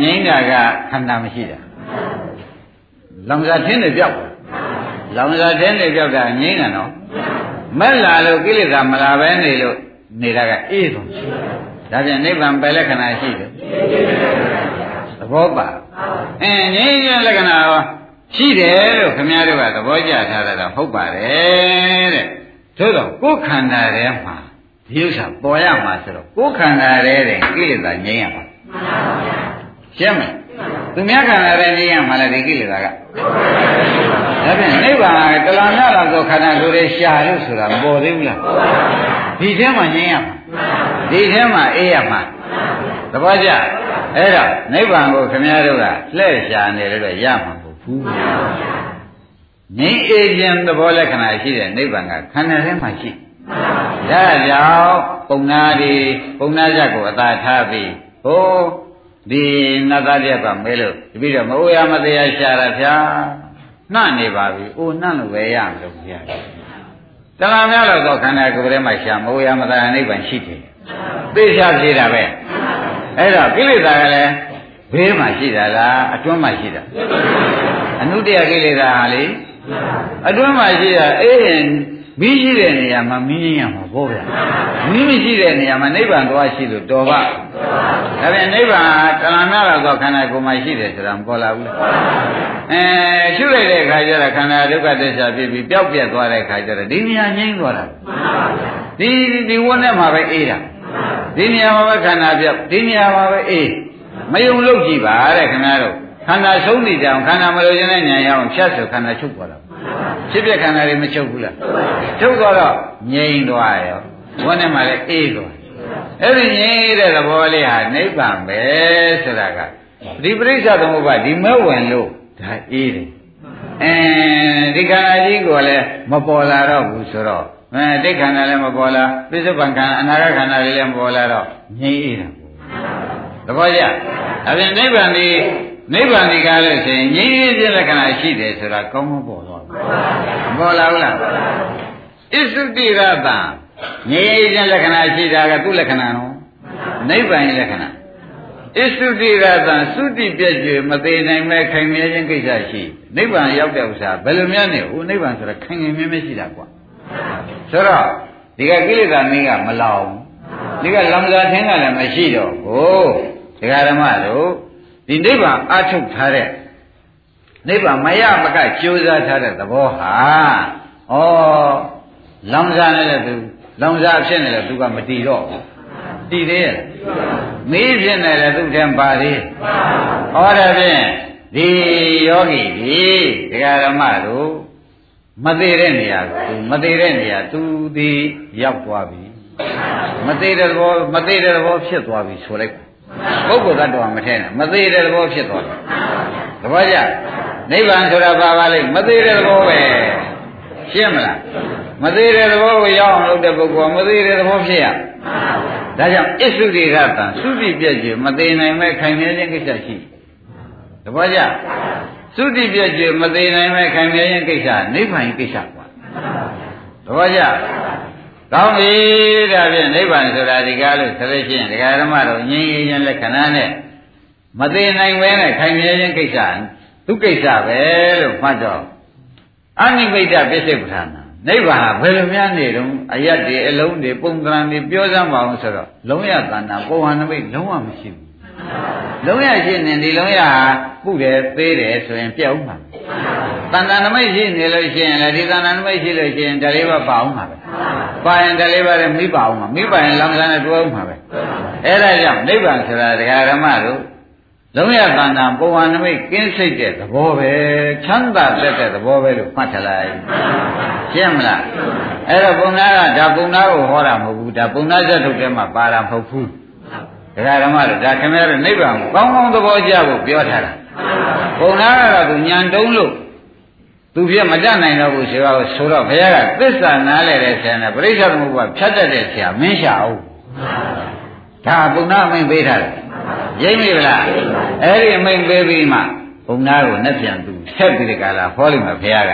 ငြိမ်းတာကခန္ဓာမရှိတာလောင်စာထင်းတွေပြောက်လောင်စာထင်းတွေပြောက်တာငြိမ်းတာနော် မက်လာလို့ကိလေသာမလာပဲနေလို့နေတာကအေးဆုံးဒါပြန်နိဗ္ဗာန်ပဲလက္ခဏာရှိတယ်သဘောပါအင်းငြိမ်းခြင်းလက္ခဏာရောရှိတယ်လို့ခင်ဗျားတို့ကသဘောကျထားတာတော့ဟုတ်ပါတယ်တဲ့သို့တော့ကိုယ်ခန္ဓာထဲမှာဒီဥစ္စာပေါ်ရမှာဆိုတော့ကိုယ်ခန္ဓာထဲတဲ့ကိလေသာငြိမ်းရမှာရှင်းမလား သူများခန္ဓာထဲငြိမ်းရမှာလဲဒီကိလေသာကဒါဖြင့်နိဗ္ဗာန်ကတလနာလောက်သောခန္ဓာကိုယ်ရဲ့ရှာလို့ဆိုတာမပေါ်သေးဘူးလားဒီထဲမှာငြိမ်းရမှာဒီထဲမှာအေးရမှာသဘောကျအဲ့တော့နိဗ္ဗာန်ကိုခင်ဗျားတို့ကလှည့်ရှာနေလို့တော့ရမှာမဟုတ်ဘူးငြိမ်းအေးခြင်းသဘောလက္ခဏာရှိတဲ့နိဗ္ဗာန်ကခန္ဓာထဲမှာရှိဒါကြောင့်ပုံနာဒီပုံနာချက်ကိုအသာထားပြီးဟို ဒီနတ်သားတယောက်ကမဲလို့တပိတော့မအိုရမတရားရှာတာဗျာနှံ့နေပါပြီ။အိုနှံ့လို့ပဲရမလို့ဘုရား။တဏှာများလို့တော့ခန္ဓာကိုယ်ထဲမှာရှာမဟုတ်ရမသာနိဗ္ဗာန်ရှိတယ်။သိချပြေတာပဲ။အဲ့တော့ကိလေသာကလည်းဘေးမှာရှိတာလားအတွင်းမှာရှိတာ။အနုတ္တယကိလေသာဟာလေအတွင်းမှာရှိတာအေးရင် မီးရှိတဲ့နေရာမှာမီးရမှာပေါ့ဗျာမီးမရှိတဲ့နေရာမှာနိဗ္ဗာန်သွားရှိလို့တော်ပါဒါပြန်နိဗ္ဗာန်တဏှာများတော့ခန္ဓာကိုယ်မှာရှိတယ်ဆိုတာမပေါ်လာဘူးအဲရှုလိုက်တဲ့အခါကျတော့ခန္ဓာဒုက္ခသစ္စာဖြစ်ပြီးပျောက်ပြက်သွားတဲ့အခါကျတော့ဒီနေရာငြိမ့်သွားတာဒီဒီဝန်းထဲမှာပဲအေးတာဒီနေရာမှာပဲခန္ဓာပြောက်ဒီနေရာမှာပဲအေးမယုံလို့ကြည့်ပါတဲ့ခင်ဗျားတို့ခန္ဓာဆုံးနေကြအောင်ခန္ဓာမလို့ခြင်းနဲ့ဉာဏ်ရအောင်ဖြတ်ဆိုခန္ဓာချုပ်သွားတာ ဖြစ်ပြခန္ဓာတွေမချုပ်ဘူးလားချုပ်သွားတော့ငြိမ်သွားရောဝန်းထဲမှာလည်းအေးသွားအဲ့ဒီငြိမ်တဲ့သဘောလေးဟာနိဗ္ဗာန်ပဲဆိုတာကဒီပရိစ္ဆသမုပ္ပါဒီမဲ့ဝင်လို့ဒါအေးတယ်အဲဒီခန္ဓာကြီးကိုလည်းမပေါ်လာတော့ဘူးဆိုတော့အဲတိတ်ခန္ဓာလည်းမပေါ်လာပြစ္ဆုတ်ပံခန္ဓာအနာဂတ်ခန္ဓာတွေလည်းမပေါ်လာတော့ငြိမ်အေးတာသဘောကျဒါပြန်နိဗ္ဗာန်ဒီ နိဗ္ဗာန်ဒီကားလို့ဆိုရင်ငြိမ်းရခြင်းလက္ခဏာရှိတယ်ဆိုတာကောင်းမပေါ်တော့ဘူးပေါ်လာဘူးလားဣသုတိရတံငြိမ်းရခြင်းလက္ခဏာရှိတာကသူ့လက္ခဏာနော်နိဗ္ဗာန်ရဲ့လက္ခဏာဣသုတိရတံသုတိပြည့်ကျွေမသေးနိုင်မဲ့ခိုင်မြဲခြင်းကိစ္စရှိနိဗ္ဗာန်ရောက်တဲ့ဥစ္စာဘယ်လိုများနေဟိုနိဗ္ဗာန်ဆိုတာခိုင်ခိုင်မြဲမြဲရှိတာကွာဆိုတော့ဒီကကိလေသာမင်းကမလောင်ဒီကလောင်စာထင်းကလည်းမရှိတော့ဘူးဒကာဓမ္မတို့ ဒီနိဗ္ဗာန်အထုတ်ထားတဲ့နိဗ္ဗာန်မရမကကြိုးစားထားတဲ့သဘောဟာဩလောင်စားနေတဲ့သူလောင်စားဖြစ်နေတယ်သူကမတည်တော့ဘူးတည်သေးရဲ့မေးဖြစ်နေတယ်သူတည်းပါသေးဟောတယ်ဖြင့်ဒီယောဂီဒီဒကာဓမ္မတို့မသေးတဲ့နေရာကိုသူမသေးတဲ့နေရာသူဒီရောက်သွားပြီမသေးတဲ့သဘောမသေးတဲ့သဘောဖြစ်သွားပြီဆိုလိုက် ပုဂ္ဂိုလ်သတ္တဝါမထဲနဲ့မသေးတဲ့သဘောဖြစ်သွားတယ်သဘောကျနိဗ္ဗာန်ဆိုတာဘာပါလဲမသေးတဲ့သဘောပဲရှင်းမလားမသေးတဲ့သဘောကိုရောက်အောင်လုပ်တဲ့ပုဂ္ဂိုလ်ကမသေးတဲ့သဘောဖြစ်ရဒါကြောင့်အစ္စုရိကတံသုတိပြည့်ကျမသေးနိုင်မဲ့ခိုင်မြဲခြင်းကိစ္စရှိသဘောကျသုတိပြည့်ကျမသေးနိုင်မဲ့ခိုင်မြဲခြင်းကိစ္စနိဗ္ဗာန်ကိစ္စကွာသဘောကျ ကောင်းပြီဒါဖြင့်နိဗ္ဗာန်ဆိုတာဒီကားလို့ဆိုလို့ရှိရင်ဒကာဓမ္မတို့ငြိမ်းခြင်းလက္ခဏာနဲ့မသေးနိုင်ပဲနဲ့ခိုင်မြဲခြင်းကိစ္စသူကိစ္စပဲလို့မှတ်တော့အနိမိတ်တပစ္စေပဋ္ဌာနာနိဗ္ဗာန်ဘယ်လိုများနေတုံးအယတ်တွေအလုံးတွေပုံသဏ္ဍာန်တွေပြောစမ်းပါအောင်ဆိုတော့လုံးရတဏ္ဍာပုံဟန်နမိတ်လုံးဝမရှိဘူး လုံးရရှိနေဒီလုံးရဟာပုတယ်သေးတယ်ဆိုရင်ပြောက်မှာတဏ္ဍာနမိတ်ရှိနေလို့ရှိရင်လည်းဒီတဏ္ဍာနမိတ်ရှိလို့ရှိရင်တလေးပါပါအောင်မှာပဲပါရင်တလေးပါလည်းမိပါအောင်မှာမိပါရင်လောင်စားနဲ့တွဲအောင်မှာပဲအဲ့ဒါကြောင့်နိဗ္ဗာန်ဆိုတာဒကာရမတို့လုံးရတဏ္ဍာပုံဝါနမိတ်ကင်းစိတ်တဲ့သဘောပဲချမ်းသာတတ်တဲ့သဘောပဲလို့မှတ်ထားလိုက်ရှင်းမလားအဲ့တော့ပုံနာကဒါပုံနာကိုဟောတာမဟုတ်ဘူးဒါပုံနာဇတ်ထုတ်ထဲမှာပါတာမဟုတ်ဘူး ဒကာဓမ္မတို့ဒါခင်ဗျားတို့နိဗ္ဗာန်ကိုကောင်းကောင်းသဘောကျဖို့ပြောထားတာပုံနာကတော့သူညံတုံးလို့သူပြမတတ်နိုင်တော့ဘူးဆိုတော့ဆိုတော့ဘုရားကသစ္စာနားလဲတဲ့ဆရာနဲ့ပရိစ္ဆေသမုပ္ပါဖြတ်တတ်တဲ့ဆရာမင်းရှာအောင်ဒါပုံနာအမိန်ပေးထားတယ်ရိမ့်ပြီလားအဲ့ဒီအမိန်ပေးပြီးမှဘုံသားကိုနဲ့ပြန်သူဆက်ပြီးဒီကလာဟောလိမ့်မယ်ဘုရားက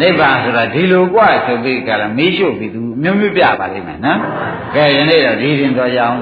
နိဗ္ဗာန်ဆိုတာဒီလိုกว่าဆိုပြီးကလာမေးလျှုပ်ပြီးသူမျိုးမျိုးပြပါလိမ့်မယ်နော်ကဲယနေ့တော့ဒီရင်တော်ကြအောင်